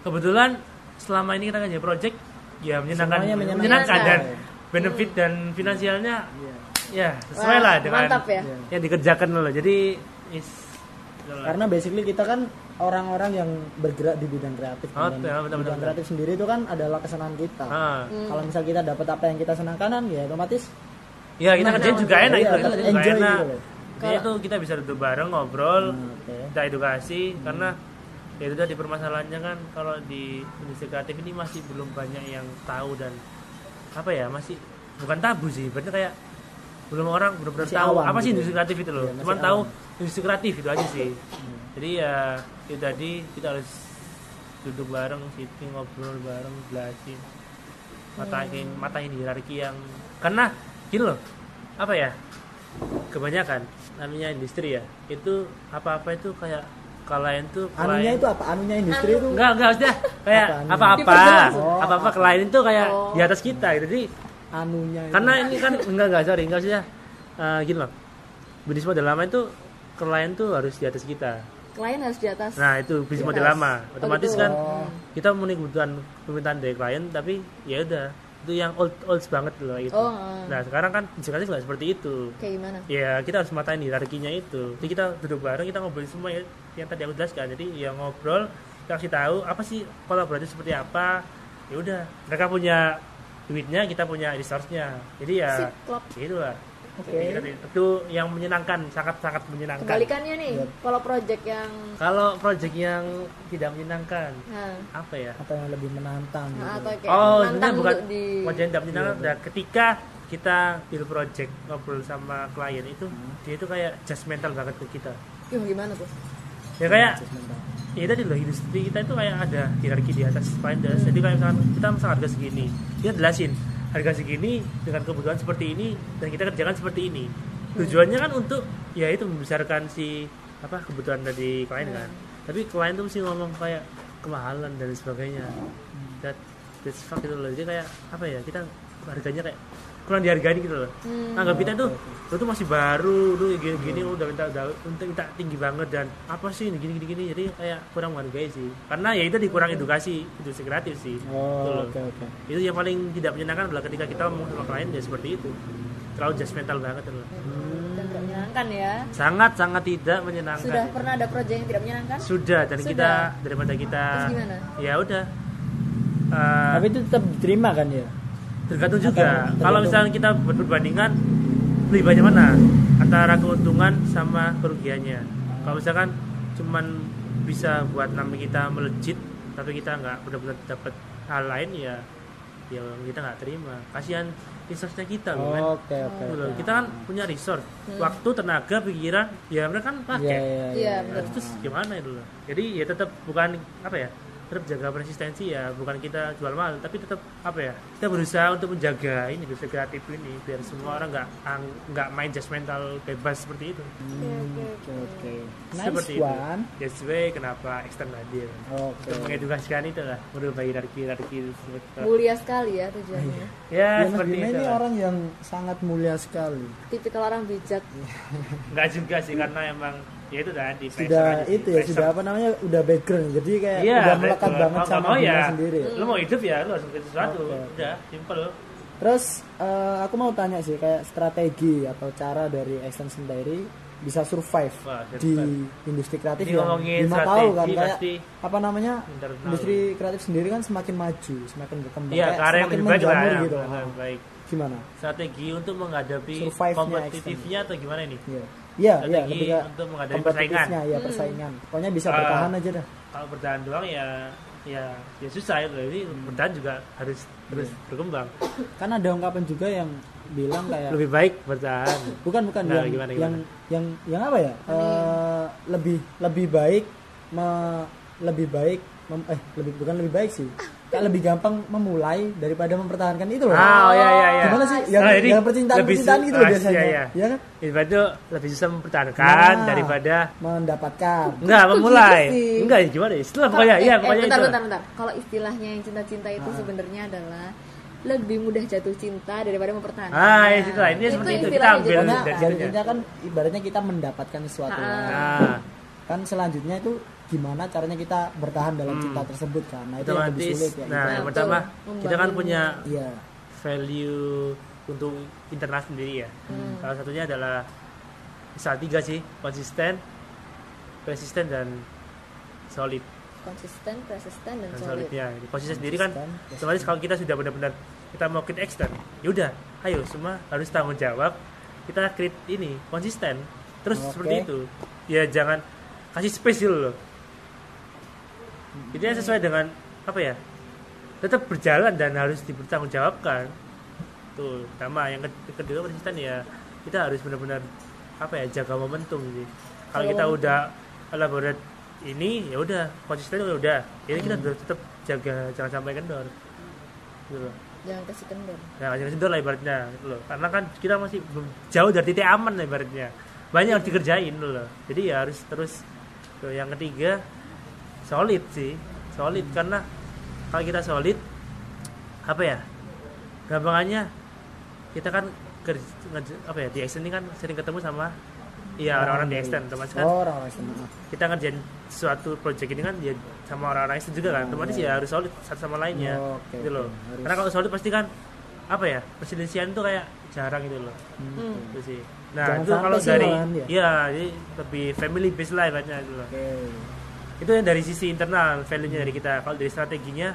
kebetulan selama ini kita kerja project ya menyenangkan Semuanya menyenangkan. menyenangkan dan Menyenangkan. benefit dan finansialnya Iya. ya sesuai Wah, lah dengan mantap ya. Iya. yang dikerjakan loh jadi is Karena basically kita kan orang-orang yang bergerak di bidang kreatif. Oh, kan. betul, betul, bidang betul. kreatif sendiri itu kan adalah kesenangan kita. ah. Hmm. Kalau misal kita dapat apa yang kita senangkan kan ya otomatis ya kita Nah, kerjain juga iya, enak itu kerjain juga enak gitu itu kita bisa duduk bareng ngobrol Hmm, oke. kita edukasi karena ya itu tadi permasalahannya kan kalau di industri kreatif ini masih belum banyak yang tahu dan apa ya masih bukan tabu sih berarti kayak belum orang benar-benar tahu awam apa sih gitu. industri kreatif itu loh Iya, masih cuman tahu awam. Hmm. industri kreatif itu aja sih jadi ya itu tadi kita harus duduk bareng sitting ngobrol bareng jelasin matahin matahin hierarki yang karena gini loh apa ya kebanyakan namanya industri ya itu apa-apa itu kayak klien tuh anunya klien- itu apa? Anunya industri Anu. itu enggak enggak maksudnya kayak Apa anunya? apa-apa. Oh, apa-apa klien itu kayak Oh. di atas kita jadi anunya itu. karena ini kan enggak enggak sorry enggak maksudnya eh, gini loh bisnis model lama itu klien tuh harus di atas kita Klien harus di atas. nah itu bisnis model lama Oh, otomatis gitu. kan Oh. kita memenuhi kebutuhan permintaan dari klien tapi ya udah itu yang old old banget loh itu Oh, eh. nah sekarang kan sekarang nggak seperti itu Kayak gimana? ya kita harus matain hierarkinya itu jadi kita duduk bareng kita ngobrol semua ya, yang tadi aku jelaskan jadi ya ngobrol kita kasih tahu apa sih kolaborasi seperti apa ya udah mereka punya duitnya kita punya resource-nya jadi ya klop. ya Jadi, itu yang menyenangkan sangat sangat menyenangkan Kebalikannya nih, Yep. kalau project yang kalau project yang tidak menyenangkan nah, apa ya atau yang lebih menantang nah, gitu. atau kayak oh menantang sebenarnya bukan di project tidak menyenangkan Iya, Nah, ketika kita deal project ngobrol sama klien itu Hmm. dia itu kayak judgmental banget ke kita gimana tuh? ya kayak Judgmental. ya tadi loh industri kita itu kayak ada hierarki di atas finders jadi kayak misalkan kita pesan harga segini dia jelasin harga segini dengan kebutuhan seperti ini dan kita kerjakan seperti ini. Tujuannya kan untuk ya itu membesarkan si apa kebutuhan dari klien kan. Tapi klien tuh mesti ngomong kayak kemahalan dan sebagainya. That that's fuck gitu loh. Jadi kayak apa ya kita harganya kayak kurang dihargai gitu loh Hmm. anggap kita tuh lu tuh masih baru lu gini gini lu udah minta udah minta, minta tinggi banget dan apa sih ini gini gini gini jadi kayak kurang menghargai sih karena ya itu dikurang edukasi industri kreatif sih Gitu Oh, loh. oke oke. itu yang paling tidak menyenangkan adalah ketika kita ngomong sama klien ya seperti itu terlalu judgmental banget loh. Dan tidak menyenangkan ya. sangat sangat tidak menyenangkan Sudah pernah ada project yang tidak menyenangkan? sudah dan Sudah. kita daripada kita Terus gimana? ya udah Eh, Tapi itu tetap diterima kan ya? Tergantung juga Tergantung. kalau misalnya kita ber- berbandingan lebih banyak mana antara keuntungan sama kerugiannya kalau misalkan cuman bisa buat nama kita melejit tapi kita nggak benar-benar dapat hal lain ya ya kita nggak terima kasihan resource-nya kita loh oke. Gitu loh. oke. kita kan punya resource waktu tenaga pikiran ya mereka kan pakai iya Iya, iya. benar. terus gimana itu loh jadi ya tetap bukan apa ya tetap jaga persistensi ya bukan kita jual mahal tapi tetap apa ya kita berusaha untuk menjaga ini industri kreatif ini biar semua orang nggak nggak main judgmental bebas seperti itu Hmm, Oke oke. Nice seperti one. itu that's why kenapa external hadir Oke. untuk mengedukasikan itu lah merubah hierarki hierarki Mulia sekali ya tujuannya. ya Ya, Mas seperti itu ini lah. orang yang sangat mulia sekali. Tipikal orang bijak. nggak juga sih karena emang ya itu tadi Sudah itu ya, pressure. sudah apa namanya? Udah background. Jadi kayak Iya, udah melekat betul. banget sama mau ya, sendiri. Lu mau hidup ya, lu harus bikin sesuatu. Oke. Udah, simple. Terus eh, aku mau tanya sih kayak strategi atau cara dari extension diary bisa survive Wah, di industri kreatif Ini yang ngomongin Bima tahu kan kayak apa namanya internal. industri kreatif sendiri kan semakin maju, semakin berkembang, Iya, kayak arah yang semakin menjamur ya. gitu. Ah, baik. Gimana? Strategi untuk menghadapi kompetitifnya atau gimana ini? Iya. Iya, iya, lebih ke untuk menghadapi persaingan. ya persaingan. Pokoknya bisa Ah. bertahan aja dah. Kalau bertahan doang ya ya ya susah itu jadi bertahan juga harus terus Iya. berkembang kan ada ungkapan juga yang bilang kayak lebih baik bertahan bukan bukan Nah, yang, gimana, yang gimana? yang yang apa ya Eh, lebih lebih baik me- lebih baik mem- eh lebih bukan lebih baik sih lebih gampang memulai daripada mempertahankan itu loh ah oh, iya iya iya gimana sih yang, Ah, jadi yang percintaan lebih percintaan gitu loh ah, biasanya iya, iya. ya kan Ibarat itu lebih susah mempertahankan Nah. daripada mendapatkan enggak memulai gitu sih? enggak gimana ya setelah Kalau- pokoknya eh, iya eh, pokoknya bentar, itu bentar, bentar. Kalau istilahnya yang cinta-cinta itu Ah. sebenarnya adalah lebih mudah jatuh cinta daripada mempertahankan. Ah, ya, itulah. Intinya seperti itu. Kita ambil jatuh Karena dari cinta. situnya. intinya kan ibaratnya kita mendapatkan sesuatu Ah. nah kan selanjutnya itu gimana caranya kita bertahan dalam Hmm. cinta tersebut kan? Nah itu yang lebih otomatis sulit ya nah yang pertama kita kan punya iya. value untuk internal sendiri ya. Hmm. salah satunya adalah misal tiga sih konsisten persisten dan solid. Konsisten, persisten, dan dan solid. solidnya konsisten sendiri kan otomatis kalau kita sudah benar-benar kita mau create extend ya udah ayo semua harus tanggung jawab kita create ini konsisten. Terus Oke. seperti itu. Ya jangan kasih space dulu loh itu sesuai dengan apa ya tetap berjalan dan harus dipertanggungjawabkan tuh pertama yang ke- kedua konsisten ya kita harus benar-benar apa ya jaga momentum sih kalau kita momentum. udah elaborate ini ya udah konsisten ya udah ini kita Hmm. harus tetap jaga jangan sampai kendor gitu loh Jangan kasih kendor. Nah, jangan kendor lah ibaratnya gitu loh. Karena kan kita masih jauh dari titik aman lah ibaratnya. Banyak yang harus dikerjain gitu loh. Jadi ya harus terus tuh, yang ketiga solid sih. Solid karena kalau kita solid apa ya? Gampangannya kita kan kerja, apa ya di Extend ini kan sering ketemu sama iya orang-orang di Extend otomatis kan oh orang-orang SMA kita ngerjain suatu project ini kan ya sama orang-orang itu juga kan otomatis ya harus solid satu sama lainnya Oh, oke, gitu loh. Harus- karena kalau solid pasti kan apa ya perselisihan tuh kayak jarang gitu loh Hmm. itu sih nah Jangan itu kalau dari ya. ya jadi lebih family based lah ibaratnya gitu loh oke itu yang dari sisi internal value nya dari kita. Kalau dari strateginya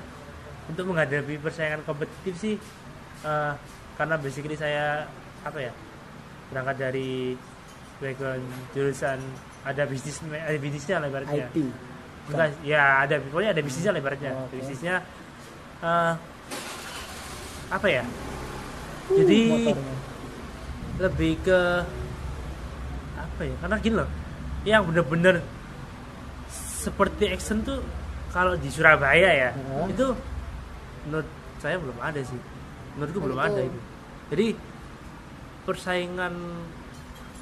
untuk menghadapi persaingan kompetitif sih eh, karena basically saya apa ya berangkat dari background jurusan ada bisnis ada bisnisnya lah ibaratnya. IT Enggak, ya ada pokoknya ada bisnisnya lah ibaratnya. Oh, oke. bisnisnya eh, apa ya jadi motornya. lebih ke apa ya karena gini loh yang bener-bener seperti action tuh kalau di Surabaya ya Heeh. itu menurut saya belum ada sih. Menurutku Oh, belum ada itu. Jadi persaingan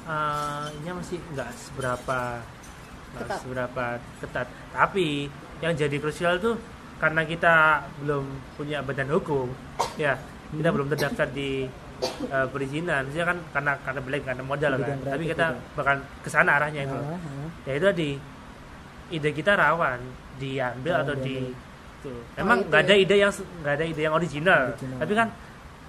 eh, ini masih nggak seberapa Ketat. seberapa ketat. Tapi yang jadi krusial tuh karena kita belum punya badan hukum ya kita Hmm. belum terdaftar di eh, perizinan. Maksudnya kan karena karena beli karena modal kan. tapi kita itu. bakal ke sana arahnya itu. Ya itu tadi ide kita rawan diambil Oh, atau di diambil. tuh. emang itu nggak ada ya. ide yang nggak ada ide yang original, Original. tapi kan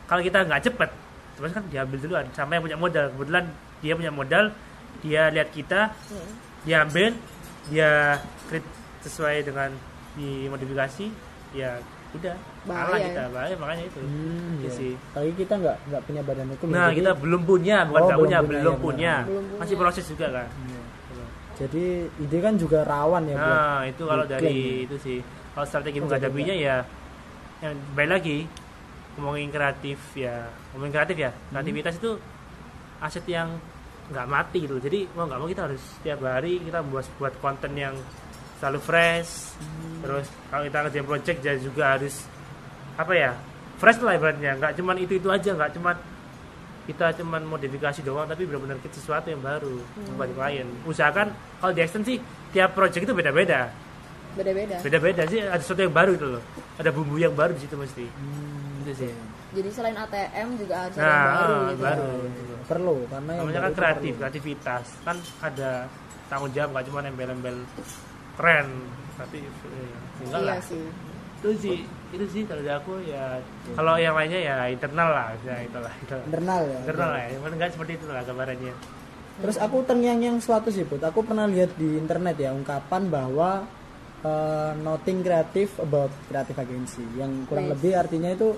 kalau kita nggak cepet terus kan diambil duluan sama yang punya modal kebetulan dia punya modal dia lihat kita Hmm. dia ambil dia create sesuai dengan dimodifikasi ya udah kalah Bahaya kita ya. bahaya makanya itu Hmm, Iya iya. sih. Apalagi kita nggak nggak punya badan hukum. ya, nah jadi- kita belum punya bukan Oh, belum punya punya, belum ya, punya Belum punya. masih proses juga kan Iya. Jadi ide kan juga rawan ya buat Nah, itu kalau dari ya. itu sih. Kalau strategi menghadapinya ya yang baik lagi ngomongin kreatif ya. Ngomongin kreatif ya. Hmm. Kreativitas itu aset yang nggak mati gitu. Jadi mau nggak mau kita harus setiap hari kita buat buat konten yang selalu fresh. Hmm. Terus kalau kita ngerjain project ya juga harus apa ya? Fresh lah ibaratnya. Nggak cuman itu itu aja, nggak cuman kita cuman modifikasi doang tapi benar-benar kita sesuatu yang baru buat klien. Usahakan kalau di extend sih tiap project itu beda-beda Beda-beda. beda-beda sih ada sesuatu yang baru itu loh ada bumbu yang baru di situ mesti Hmm, itu sih Jadi selain ATM juga ada nah yang baru ah, gitu. baru perlu karena yang namanya kan kreatif perlu. kreativitas kan ada tanggung jawab gak cuma embel-embel keren tapi eh, enggak Iya lah sih. Itu sih itu sih kalau dari aku ya kalau yang lainnya ya internal lah ya itulah itulah internal ya. internal lah ya enggak seperti itu lah gambarannya Terus aku terngiang-ngiang suatu sih, Bud. Aku pernah lihat di internet ya ungkapan bahwa eh, nothing creative about creative agency. Yang kurang Yes. lebih artinya itu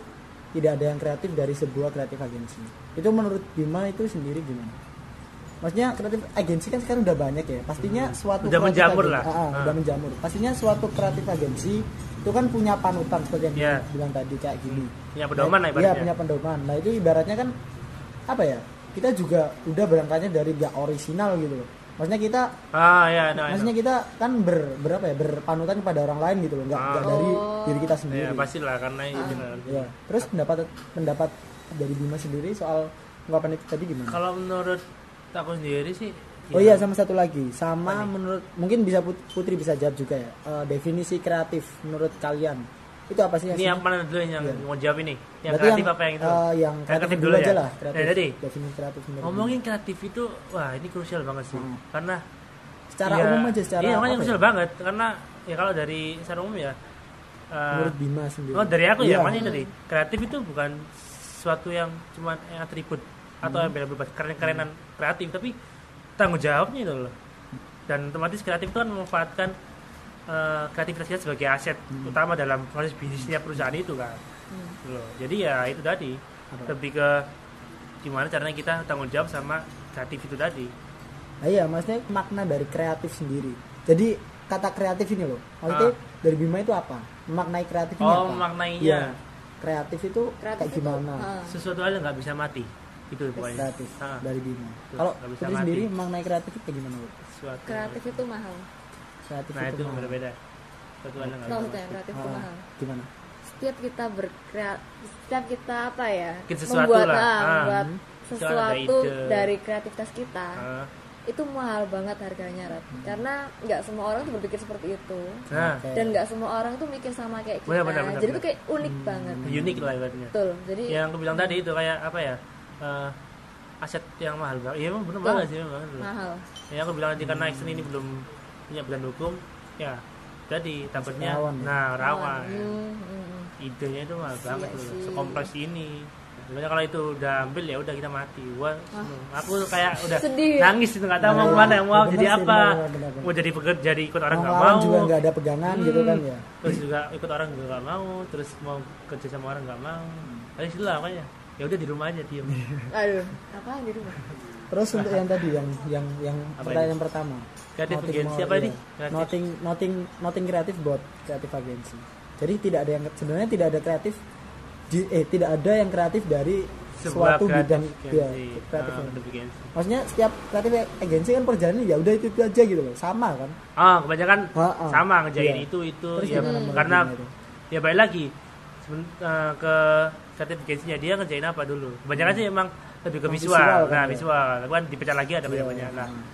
tidak ada yang kreatif dari sebuah kreatif agency. Itu menurut Bima itu sendiri gimana? Maksudnya kreatif agensi kan sekarang udah banyak ya pastinya suatu Udah menjamur agen- lah. Ah, ah, Ah. udah menjamur pastinya suatu kreatif agensi itu kan punya panutan seperti yang Iya. bilang tadi kayak gini Punya pedoman lah Iya ibaratnya. punya pedoman nah itu ibaratnya kan apa ya kita juga udah berangkatnya dari gak original gitu loh maksudnya kita Ah ya, nah, maksudnya kita kan ber berapa ya berpanutan kepada orang lain gitu loh nggak Ah. dari Oh. diri kita ya sendiri pastilah karena itu kan. Iya. terus pendapat pendapat dari Bima sendiri soal ungkapan itu tadi gimana Kalau menurut aku sendiri sih Oh ya, iya sama satu lagi, sama menurut mungkin bisa Put- Putri bisa jawab juga ya. Eh, definisi kreatif menurut kalian itu apa sih? Ini yang mana dulu yang Iya. mau jawab ini? Yang Berarti kreatif apa yang itu? eh, yang kreatif, kreatif dulu dulu aja ya? lah. Kreatif. Nah, jadi definisi kreatif menurut ngomongin kreatif itu wah ini krusial banget sih. Hmm. Karena secara ya, umum aja secara Iya, makanya apa krusial ya? banget karena ya kalau dari secara umum ya eh, Menurut Bima sendiri. Oh dari aku Iya. ya, makanya tadi kreatif itu bukan sesuatu yang cuma atribut atau Hmm. yang bebas keren-kerenan kreatif, tapi tanggung jawabnya itu loh. Dan otomatis kreatif itu kan memanfaatkan eh, kreativitas kita sebagai aset Hmm. utama dalam proses bisnisnya perusahaan itu kan. Gitu loh. Jadi ya itu tadi Apa? lebih ke gimana caranya kita tanggung jawab sama kreatif itu tadi. Nah, iya, maksudnya makna dari kreatif sendiri. Jadi kata kreatif ini loh, maksudnya Ah. dari Bima itu apa? Memaknai kreatif ini Oh, apa? memaknainya. Iya. Kreatif itu Kreatif kayak itu, gimana? ah. Sesuatu hal yang nggak bisa mati. Itu pokoknya. Ah, dari Bima. Kalau Putri sendiri memaknai kreatif itu gimana? Bu? kreatif itu mahal Kreatif Nah itu apa? berbeda. Sesuatu hal yang nggak bisa maksudnya mati. kreatif itu Ah, mahal gimana? setiap kita berkreat setiap kita apa ya Bikin sesuatu membuat lah. ah, Ah. membuat Hmm. sesuatu dari kreativitas kita Ah. itu mahal banget harganya Rat. karena nggak semua orang tuh berpikir seperti itu Nah, Oke. dan nggak semua orang tuh mikir sama kayak kita Benar, benar, benar, jadi benar. tuh kayak unik banget unik lah ibaratnya. betul jadi Yang aku bilang tadi itu kayak apa ya? Eh, aset yang mahal banget. Iya emang bener banget sih memang. mahal Ya aku bilang tadi karena Exxon ini belum punya badan hukum, ya jadi takutnya rawan ya? nah rawan. Hmm, hmm, hmm. Idenya itu mahal banget Iya loh, sih. sekompleks ini. Sebenarnya kalau itu udah ambil ya udah kita mati. Wah, aku kayak udah Sedih. nangis itu nggak tahu mau Nah, ke mana, mau bener jadi sih, apa, bener, bener, bener. mau jadi pekerja, jadi ikut orang nggak mau. juga nggak ada pegangan gitu kan ya. terus juga ikut orang juga nggak mau terus mau kerja sama orang nggak mau tapi sudah makanya ya udah di rumah aja diem aduh apa di rumah Terus untuk yang tadi yang yang yang Apa pertanyaan pertama. Kreatif more, apa ini? Kreatif. Noting noting noting kreatif buat kreatif agensi. Jadi tidak ada yang sebenarnya tidak ada kreatif di, eh tidak ada yang kreatif dari sebuah suatu kreatif bidang ya, agency. kreatif. Ah, agency. kreatif agency. Maksudnya setiap kreatif agensi kan perjalanan ya udah itu, itu aja gitu loh. Sama kan? ah kebanyakan Ah, ah. sama ngejain Iya. itu itu Terus ya karena itu? ya baik lagi seben- eh, ke kreatif agency-nya dia ngerjain apa dulu? Kebanyakan sih emang lebih ke visual, visual kan nah ya? visual. Kan dipecah lagi ada Iya, banyak-banyak. Nah ah.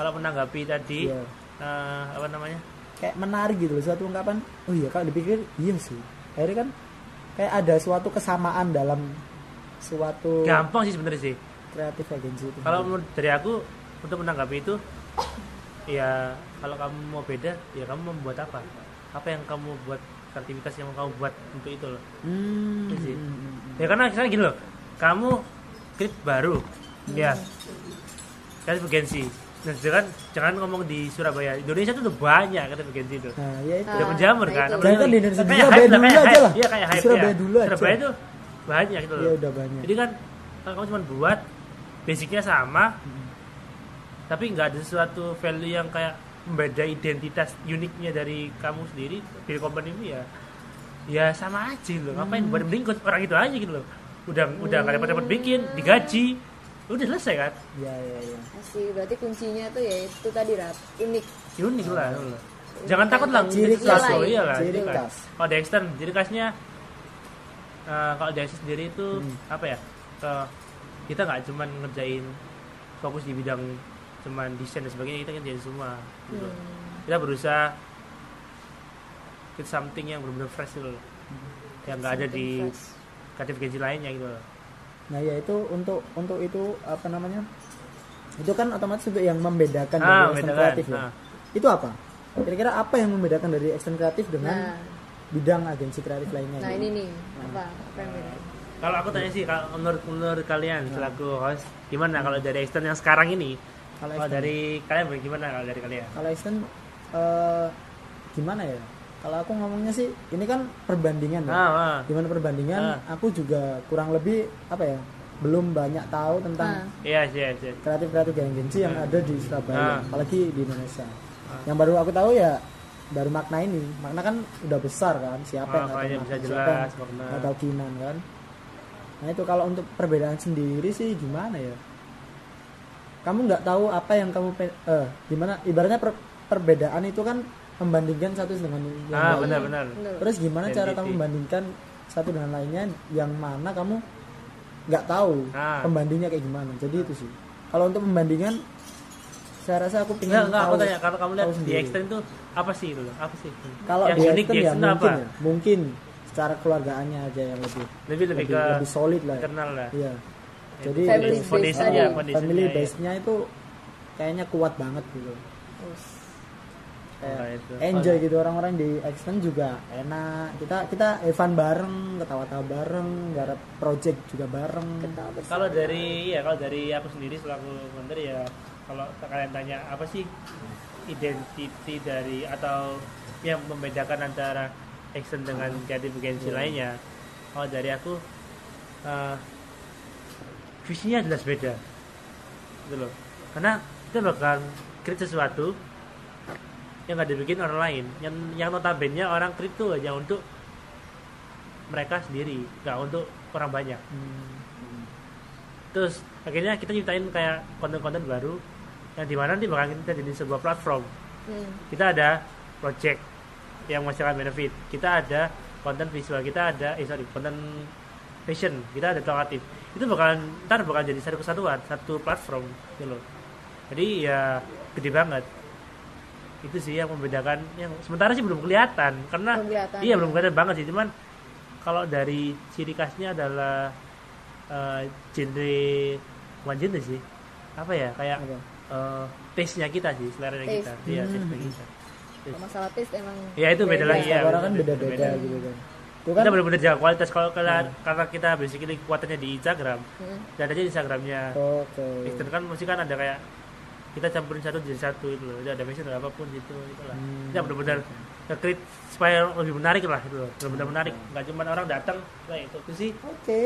kalau menanggapi tadi Iya. eh, apa namanya? Kayak menarik gitu loh suatu ungkapan. Oh iya kalau dipikir iya sih. Akhirnya kan kayak ada suatu kesamaan dalam suatu gampang sih sebenarnya sih. Kreatif agensi itu. Kalau menurut dari aku untuk menanggapi itu ya kalau kamu mau beda ya kamu membuat apa? Apa yang kamu buat aktivitas yang kamu buat untuk itu loh hmm, sih. hmm, hmm, hmm. ya karena misalnya gini loh kamu klip baru ya kreatif agensi nah jangan jangan ngomong di Surabaya Indonesia tuh udah banyak kreatif agensi itu nah ya itu udah Ah, menjamur nah kan itu. Jangan kan di Indonesia, Kayak Surabaya hype dulu kayak aja hype. lah. iya kayak hype Surabaya ya. dulu aja. Surabaya itu banyak gitu loh ya udah banyak jadi kan kalau kamu cuma buat basicnya sama tapi nggak ada sesuatu value yang kayak membeda identitas uniknya dari kamu sendiri dari company ini ya ya sama aja loh. Ngapain buat mending ikut orang itu aja gitu loh. Udah udah nggak dapat dapat bikin digaji udah selesai kan? Ya ya ya. Asik, berarti kuncinya tuh ya itu tadi rat unik. Unik lah loh. jangan takut lah Ciri ciri khas loh iya lah Ciri ciri khas. khas. kalau di extern ciri khasnya eh, kalau di sendiri itu Hmm. apa ya? Eh, kita nggak cuman ngerjain fokus di bidang cuman desain dan sebagainya kita ngerjain semua gitu. Hmm. kita berusaha get something yang benar-benar fresh gitu loh yang nggak ada di kreatif gaji lainnya gitu loh. nah ya itu untuk untuk itu apa namanya itu kan otomatis untuk yang membedakan Ah, dari membedakan. kreatif ya Ah. itu apa kira-kira apa yang membedakan dari extern kreatif dengan nah bidang agensi kreatif lainnya nah gitu? ini nih apa apa yang beda kalau aku tanya sih kalau menurut menurut kalian selaku host gimana kalau dari extern yang sekarang ini kalau extern- dari kalian gimana kalau dari kalian kalau extend eh, gimana ya kalau aku ngomongnya sih ini kan perbandingan ya ah, ah. gimana perbandingan Ah. aku juga kurang lebih apa ya belum banyak tahu tentang Ah. iya iya iya kreatif kreatif yang Ah. ada di Surabaya Ah. apalagi di Indonesia Ah. yang baru aku tahu ya baru makna ini makna kan udah besar kan siapa Ah, yang nggak tahu bisa jelas, siapa yang nggak tahu kinan kan nah itu kalau untuk perbedaan sendiri sih gimana ya kamu nggak tahu apa yang kamu eh gimana ibaratnya per- perbedaan itu kan membandingkan satu dengan yang ah lain. benar-benar Bener. terus gimana cara kamu membandingkan satu dengan lainnya yang mana kamu nggak tahu Ah. pembandingnya kayak gimana jadi itu sih kalau untuk pembandingan saya rasa aku pengen enggak, aku tahu tanya kalau kamu lihat di extend itu apa sih itu loh? Apa sih? kalau yang di unik Extend di ya extend mungkin apa? ya mungkin secara keluargaannya aja yang lebih Lebih lebih ke lebih solid lah ya. internal lah. iya jadi Family base- foundation-nya, family iya. base nya itu kayaknya kuat banget gitu kayak Oh, itu. enjoy gitu orang-orang di extend juga enak kita kita Evan bareng ketawa-tawa bareng garap project juga bareng. Kalau dari ya kalau dari aku sendiri selaku founder ya kalau kalian tanya apa sih identiti dari atau yang membedakan antara action dengan creative agency Iya. lainnya kalau dari aku eh, visinya jelas beda. Gitu loh. Karena kita bakal create sesuatu yang nggak dibikin orang lain. Yang yang notabene orang create tuh hanya untuk mereka sendiri nggak untuk orang banyak. Hmm. terus akhirnya kita ciptain kayak konten-konten baru yang di mana nanti bakal kita jadi sebuah platform. Hmm. kita ada project yang masyarakat benefit. Kita ada konten visual kita ada eh sorry konten fashion kita ada kreatif itu bakalan ntar bakal jadi satu kesatuan satu platform gitu loh jadi ya gede banget itu sih yang membedakan yang sementara sih belum kelihatan karena Belum kelihatan, iya ya. belum kelihatan banget sih cuman kalau dari ciri khasnya adalah eh, genre bukan genre sih apa ya kayak Apa? eh, taste nya kita sih selera kita iya Hmm. taste kita masalah taste emang Ya, itu beda lagi, ya. Orang kan beda- beda-beda beda. gitu kan itu kan kita benar-benar jaga kualitas. Kalau karena, Hmm. karena kita basically kuatannya di Instagram Hmm. dan aja di Instagramnya. Oke. Extern kan mesti kan ada kayak kita campurin satu jadi satu itu loh. Ada fashion ada apa pun gitu itulah Hmm. kita benar-benar nge-create supaya lebih menarik lah itu loh. Benar-benar menarik. nggak cuma orang datang kayak itu itu sih. Oke.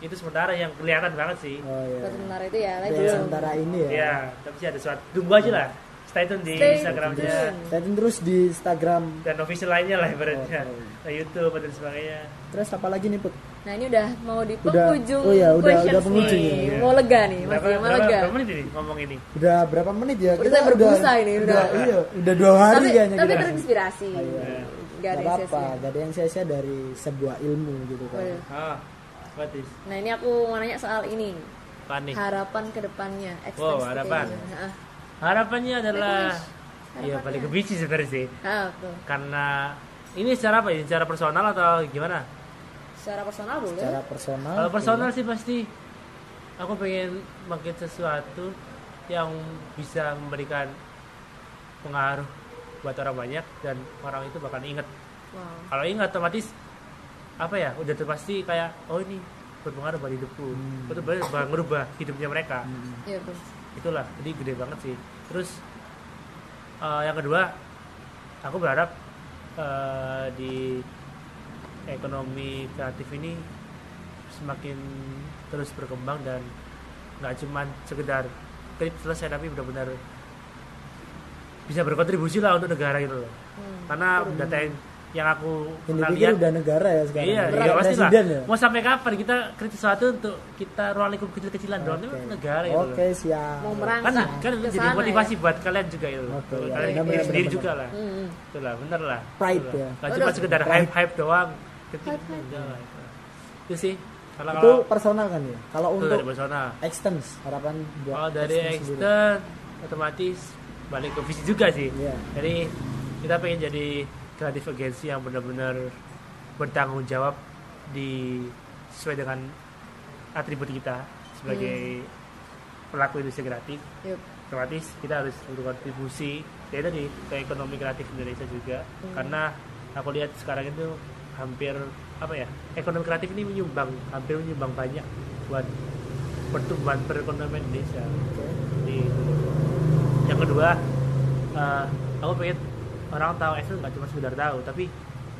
Itu sementara yang kelihatan banget sih. Oh iya. Sementara itu ya, tapi belum. sementara ini ya. Ya tapi sih ada suatu tunggu aja lah stay tune di Stay Instagramnya tune. Stay tune terus di Instagram dan official lainnya lah ibaratnya Oke. Nah, YouTube dan sebagainya terus apa lagi nih put Nah ini udah mau di Udah- penghujung oh ya, udah- questions udah penghujung nih. ya. Mau lega nih, berapa, masih mau berapa, lega. berapa menit ini ngomong ini udah berapa menit ya Udah saya berbusa ini, udah. iya udah dua hari Tapi, kayaknya tapi kita terinspirasi. Ah, iya. Gak Gak ada sia-sia. gak ada yang sia-sia dari sebuah ilmu gitu kan. Ah is Nah ini aku mau nanya soal ini panik harapan ke depannya. Wow, harapan. Harapannya adalah Harapannya. ya balik ke biji sebenarnya sih ah, betul. karena ini secara apa ya secara personal atau gimana Secara personal boleh. Secara personal. kalau personal sih pasti aku pengen bikin sesuatu yang bisa memberikan pengaruh buat orang banyak dan orang itu bakal inget Wow. kalau ingat otomatis apa ya udah tuh pasti kayak oh ini berpengaruh buat hidupku Hmm. itu bakal merubah hidupnya mereka Hmm. Iya betul. Itulah jadi gede banget sih. Terus eh, yang kedua aku berharap eh, di ekonomi kreatif ini semakin terus berkembang dan nggak cuman sekedar klip selesai tapi benar-benar bisa berkontribusi lah untuk negara gitu loh. Hmm. karena data yang, yang aku Ini pernah pikir lihat udah negara ya sekarang. Iya, Berat iya pasti lah. ya. Mau sampai kapan kita kritik sesuatu untuk kita ruang lingkup kecil-kecilan doang itu negara gitu. Oke, siap. Mau Kan merangsang kan ke jadi sana motivasi ya. buat kalian juga itu. Oke, iya. kalian bikin benar, sendiri benar, juga lah. Hmm, hmm. Itulah, bener lah. Pride Itulah. ya. Nggak cuma sekedar doang. Ketik Hype, hype. lah itu. Sih. Kalau Itu kalau personal kan ya. Kalau untuk dari personal. extends harapan buat Kalau dari extern otomatis balik ke visi juga sih. Iya. Jadi kita pengen jadi kreatif agensi yang benar-benar bertanggung jawab di sesuai dengan atribut kita sebagai pelaku industri kreatif. Otomatis kita harus berkontribusi ya tadi ke ekonomi kreatif Indonesia juga Hmm. karena aku lihat sekarang itu hampir apa ya ekonomi kreatif ini menyumbang hampir menyumbang banyak buat pertumbuhan perekonomian Indonesia. Oke. Jadi yang kedua eh, aku pengen orang tahu Excel nggak cuma sekedar tahu tapi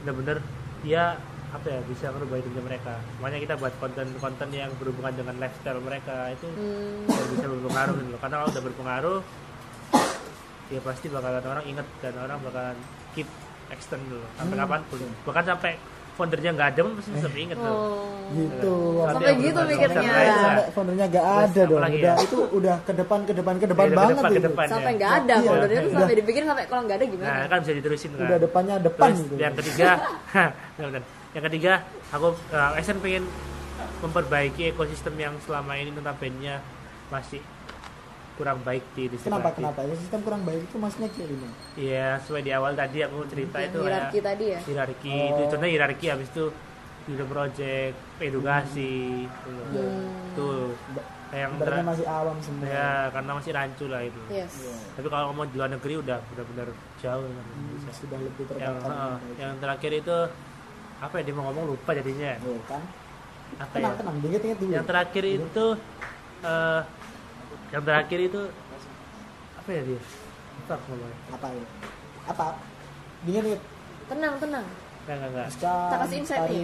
benar-benar dia apa ya bisa merubah hidupnya mereka makanya kita buat konten-konten yang berhubungan dengan lifestyle mereka itu Hmm. bisa berpengaruh gitu karena kalau udah berpengaruh ya pasti bakalan orang inget dan orang bakalan keep extend dulu sampai Hmm. kapan pun bahkan sampai foundernya nggak ada pun pasti tetap inget loh Oh. gitu Sampai Sampai gitu sampai mikirnya. sampai Sampai- sampai foundernya gak ada dong udah ya? itu udah ke depan ke depan ke depan ke banget depan, ke itu. depan. Sampai ya. nggak ada Iya. foldernya tuh sampai dipikirin sampai kalau nggak ada gimana? nah kan bisa diterusin kan udah depannya depan Terus gitu yang ketiga, bentar. yang ketiga aku uh, Esen pengen memperbaiki ekosistem yang selama ini notabene masih kurang baik di industri kenapa kreatif. kenapa ya sistem kurang baik itu maksudnya kayak gini Iya, sesuai di awal tadi aku cerita Yang itu hierarki kayak tadi ya. hierarki Oh. itu contohnya hierarki habis itu video project, edukasi, gitu loh. Hmm. tuh yang masih awam semua ya karena masih rancu lah itu. Yes. Iya. Tapi kalau mau di luar negeri udah benar-benar jauh kan. Hmm, bisa. sudah lebih Yang, heeh, yang terakhir itu apa ya dia mau ngomong lupa jadinya. Oh, kan Apa ya? tenang tenang inget inget dulu Yang terakhir itu eh yang terakhir itu apa ya dia? Ngomongnya. apa ya apa inget inget Tenang, tenang. Enggak, enggak, enggak. Kita kasih insight tari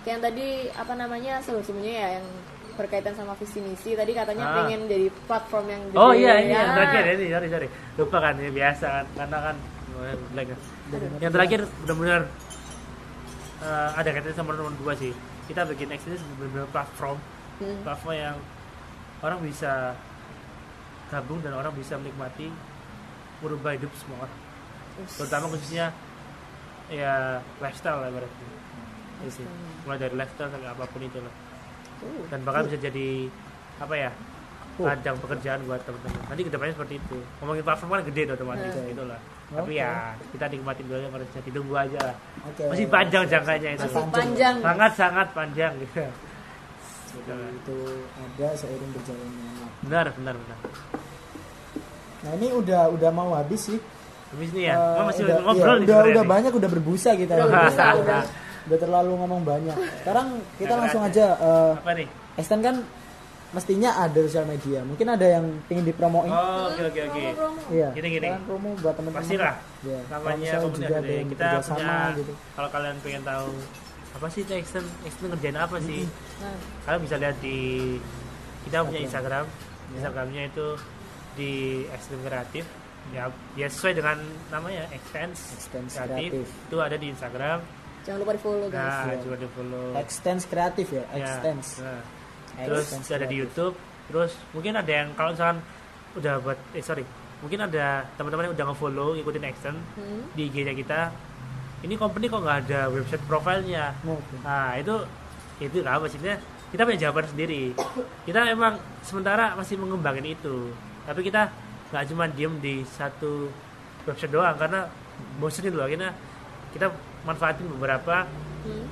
Kayak yang tadi apa namanya sebelum-sebelumnya ya yang berkaitan sama visi misi tadi katanya Ah. pengen jadi platform yang gede. Oh iya ini ya. yang terakhir ini sorry sorry lupa kan ya biasa kan karena kan blank kan. yang terakhir benar-benar eh, ada kaitannya sama nomor dua sih kita bikin X ini benar-benar platform Hmm. platform yang orang bisa gabung dan orang bisa menikmati merubah hidup semua orang Us. terutama khususnya ya lifestyle lah berarti itu mulai dari lifestyle sampai apa pun itu lah Uh. dan bahkan bisa jadi apa ya Oh. ladang pekerjaan buat teman-teman nanti ke depannya seperti itu ngomongin platform kan gede tuh otomatis Hmm. gitu lah tapi Oke. ya kita nikmatin dulu yang harusnya ditunggu aja lah oke masih panjang jangkanya itu Masih panjang. sangat sangat panjang gitu Jadi itu ada seiring berjalannya benar benar benar. Nah ini udah udah mau habis sih. Habis ini ya? Gua masih udah, ngobrol iya, nih udah, udah nih. banyak udah berbusa kita. Udah ini. berbusa, udah. udah terlalu ngomong banyak. Sekarang kita Nah, langsung aja eh, apa nih? Extend kan mestinya ada sosial media. Mungkin ada yang ingin dipromoin. Oh oke oke oke. Iya. Gini, gini. Kalian promo buat teman-teman. Pastilah. Ya. Kalau namanya juga ada kita punya sama gitu. kalau kalian pengen tahu apa sih itu extend extend ngerjain apa sih Nah, kalian bisa lihat di kita punya Instagram. Instagram Instagramnya itu di Extreme Kreatif ya ya sesuai dengan namanya Extends Kreatif Kreatif. itu ada di Instagram jangan lupa di follow guys. nah Iya. juga di follow Extends kreatif ya Ya, Extends nah. terus ada di. YouTube terus mungkin ada yang kalau misalkan udah buat eh sorry mungkin ada teman-teman yang udah nge-follow ngikutin Extend Hmm. di IG-nya kita ini company kok nggak ada website profilnya? Nah, oke. Nah itu itu lah maksudnya. Kita punya jawaban sendiri. Kita emang sementara masih mengembangin itu, tapi kita nggak cuma diem di satu website doang karena bosenin loh. Kita kita manfaatin beberapa Hmm.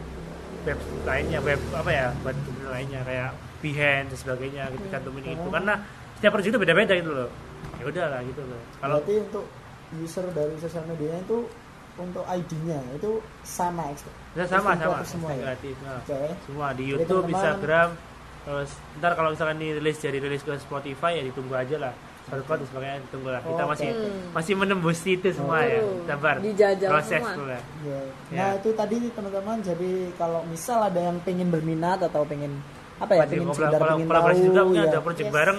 web lainnya web apa ya buat lainnya kayak Behance dan sebagainya kita cantumin itu. Karena setiap project itu beda-beda gitu loh. Ya udah lah gitu loh. Kalau berarti untuk user dari sosial medianya itu untuk ID-nya itu sama ya sama sama semua ya kreatif nah. oke semua di Jadi YouTube, Instagram, terus ntar kalau misalkan ini rilis jadi rilis ke Spotify ya ditunggu aja lah. SoundCloud dan sebagainya ditunggu lah. Kita Oh, masih oke. masih menembus itu semua Oh. ya. Sabar. Dijajal Proses semua. dulu lah. Ya. Nah itu tadi teman-teman jadi kalau misal ada yang pengen berminat atau pengen apa ya pengen sekedar pengen tahu juga mungkin ya, ada project Yes. bareng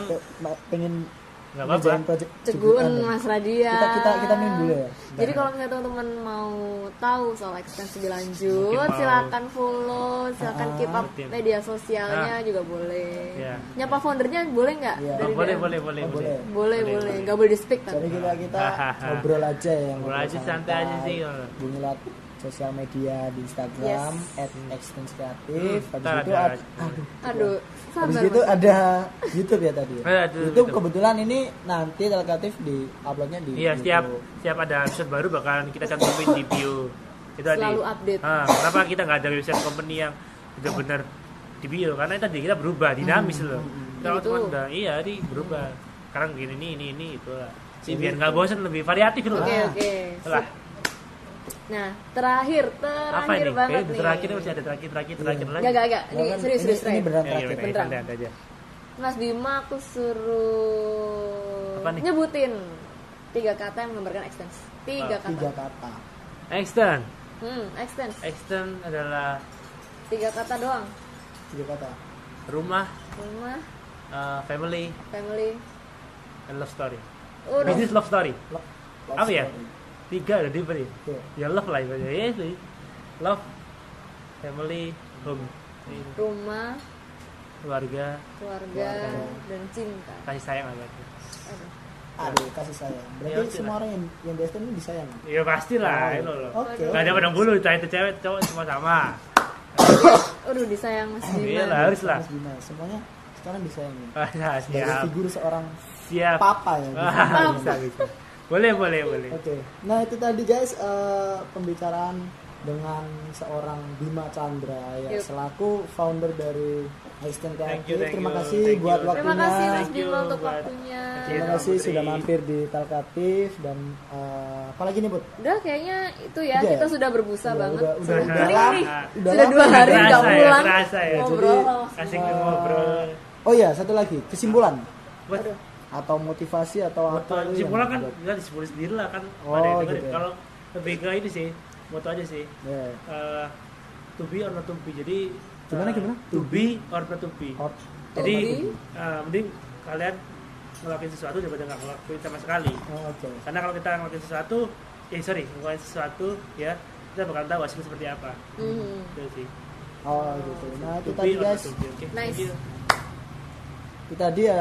pengen nggak apa-apa. project Cegun cegukan ya. Mas Radia. kita kita kita minum dulu ya Jadi kalau misalnya teman-teman mau tahu soal ekstensi lebih lanjut, silakan follow, silakan Ah, keep up rutin. media sosialnya juga boleh. Ya. Nyapa foundernya boleh nggak? Iya. Oh, Dari boleh, boleh, boleh, Oh, boleh. boleh. Boleh, boleh. Nggak boleh di speak jadi tapi. kita kita ngobrol aja ya Ngobrol aja santai aja sih. bunyi sosial media di Instagram Yes. @extenskreatif Hmm, habis ntar itu ada- ad- aduh Aduh, Habis itu ada YouTube ya tadi ya? Eh, ada YouTube YouTube. kebetulan ini nanti telegratif di uploadnya di Iya, setiap setiap ada episode baru bakalan kita cantumin di bio. Itu tadi. Selalu update. Ah, kenapa kita nggak ada website company yang benar-benar di bio? Karena tadi kita berubah, dinamis Hmm, loh. Kalau Gitu. cuma udah iya di berubah. Sekarang gini ini ini ini itu lah. Sih Jadi biar nggak bosan lebih variatif loh. Oke, oke. Lah, Nah, terakhir, apa terakhir ini? banget nih. terakhir masih ada terakhir terakhir terakhir lagi. Enggak, enggak, enggak. Ini serius, ini, serius, ini beneran terakhir ya, Beneran. santai aja. Mas Bima aku suruh Apa nih? nyebutin tiga kata yang menggambarkan ekstens. Tiga kata. tiga kata Extend, Hmm, extend. Extend adalah Tiga kata doang. tiga kata rumah, Rumah, uh, family, family. and love story. Udah. Business love story. Lo- love Apa ya? story. Tiga udah di ya? Iya. Ya love lah ibaratnya. Ya sih. Love, family, home. Ini, Rumah, Keluarga, keluarga, dan cinta. kasih sayang lah berarti. Aduh. aduh kasih sayang Ya, berarti oke semua lah. orang yang yang di ini disayang Ya pasti lah, Oh, itu loh. oke Gak ada pandang bulu, ditanya itu cewek, cowok semua sama. Aduh, disayang Mas Iya Bima. lah, harus lah. Mas Bima, semuanya sekarang disayangi Ah, ya, sebagai siap, figur seorang siap. papa ya Ah, bisa, bisa. Boleh, boleh, boleh. Oke, nah itu tadi guys eh, pembicaraan dengan seorang Bima Chandra ya Yup. selaku founder dari Einstein Thank you, Kreatif. thank Terima you, kasih thank buat you. waktunya. Terima kasih Mas Thank you Bima untuk buat- waktunya. Terima kasih Putri. sudah mampir di Talkatif dan eh, apalagi nih Bud? Udah kayaknya itu ya, Udah ya? kita sudah berbusa Udah, banget. udah, udah, Sudah udah nih. Udah Sudah dua hari nggak ya, pulang. kerasa ya. Ngobrol. Asik Eh, ngobrol. Oh iya, satu lagi kesimpulan Buat Aduh. Atau motivasi atau moto apa? simpulan kan nggak disebut sendiri lah kan Oh, ada yang dengerin. gitu ya. kalau lebih ke ini sih moto aja sih Ya. Eh, to be or not to be jadi Gimana, eh, gimana? to be or not to be Oh, jadi be. eh, mending kalian ngelakuin sesuatu daripada nggak ngelakuin sama sekali oh, oke. karena kalau kita ngelakuin sesuatu eh sorry ngelakuin sesuatu ya kita bakal tahu hasilnya seperti apa Mhm. itu sih Oh gitu. Nah itu to tadi be or not guys. to be oke Nice. Itu tadi ya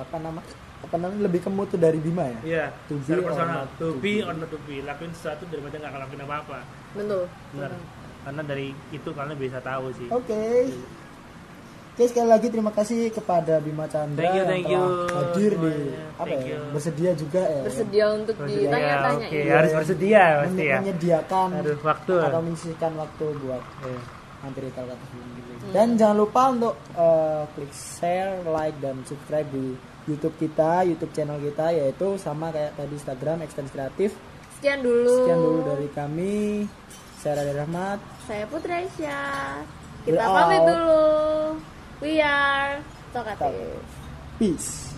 apa nama apa namanya lebih ke mutu dari Bima ya. Iya, To be personal. not To to be be. or not to be. Lakuin sesuatu daripada nggak ngelakuin apa-apa. Betul. Benar. Karena dari itu kalian bisa tahu sih. Oke. Oke sekali lagi terima kasih kepada Bima Chandra Thank you, yang thank telah you hadir di semuanya. apa Thank ya you. bersedia juga ya Bersedia untuk Bersedia, ditanya-tanya. oke. ini. harus bersedia pasti ya. menyediakan Aduh, waktu. atau menyisihkan waktu buat Iya. hampir ini. Dan jangan lupa untuk eh, klik share, like dan subscribe di YouTube kita, YouTube channel kita yaitu sama kayak tadi Instagram Extens Kreatif. Sekian dulu. Sekian dulu dari kami. Saya Radha Rahmat. Saya Putri. We're Kita pamit out. dulu. We are Talkative. Peace.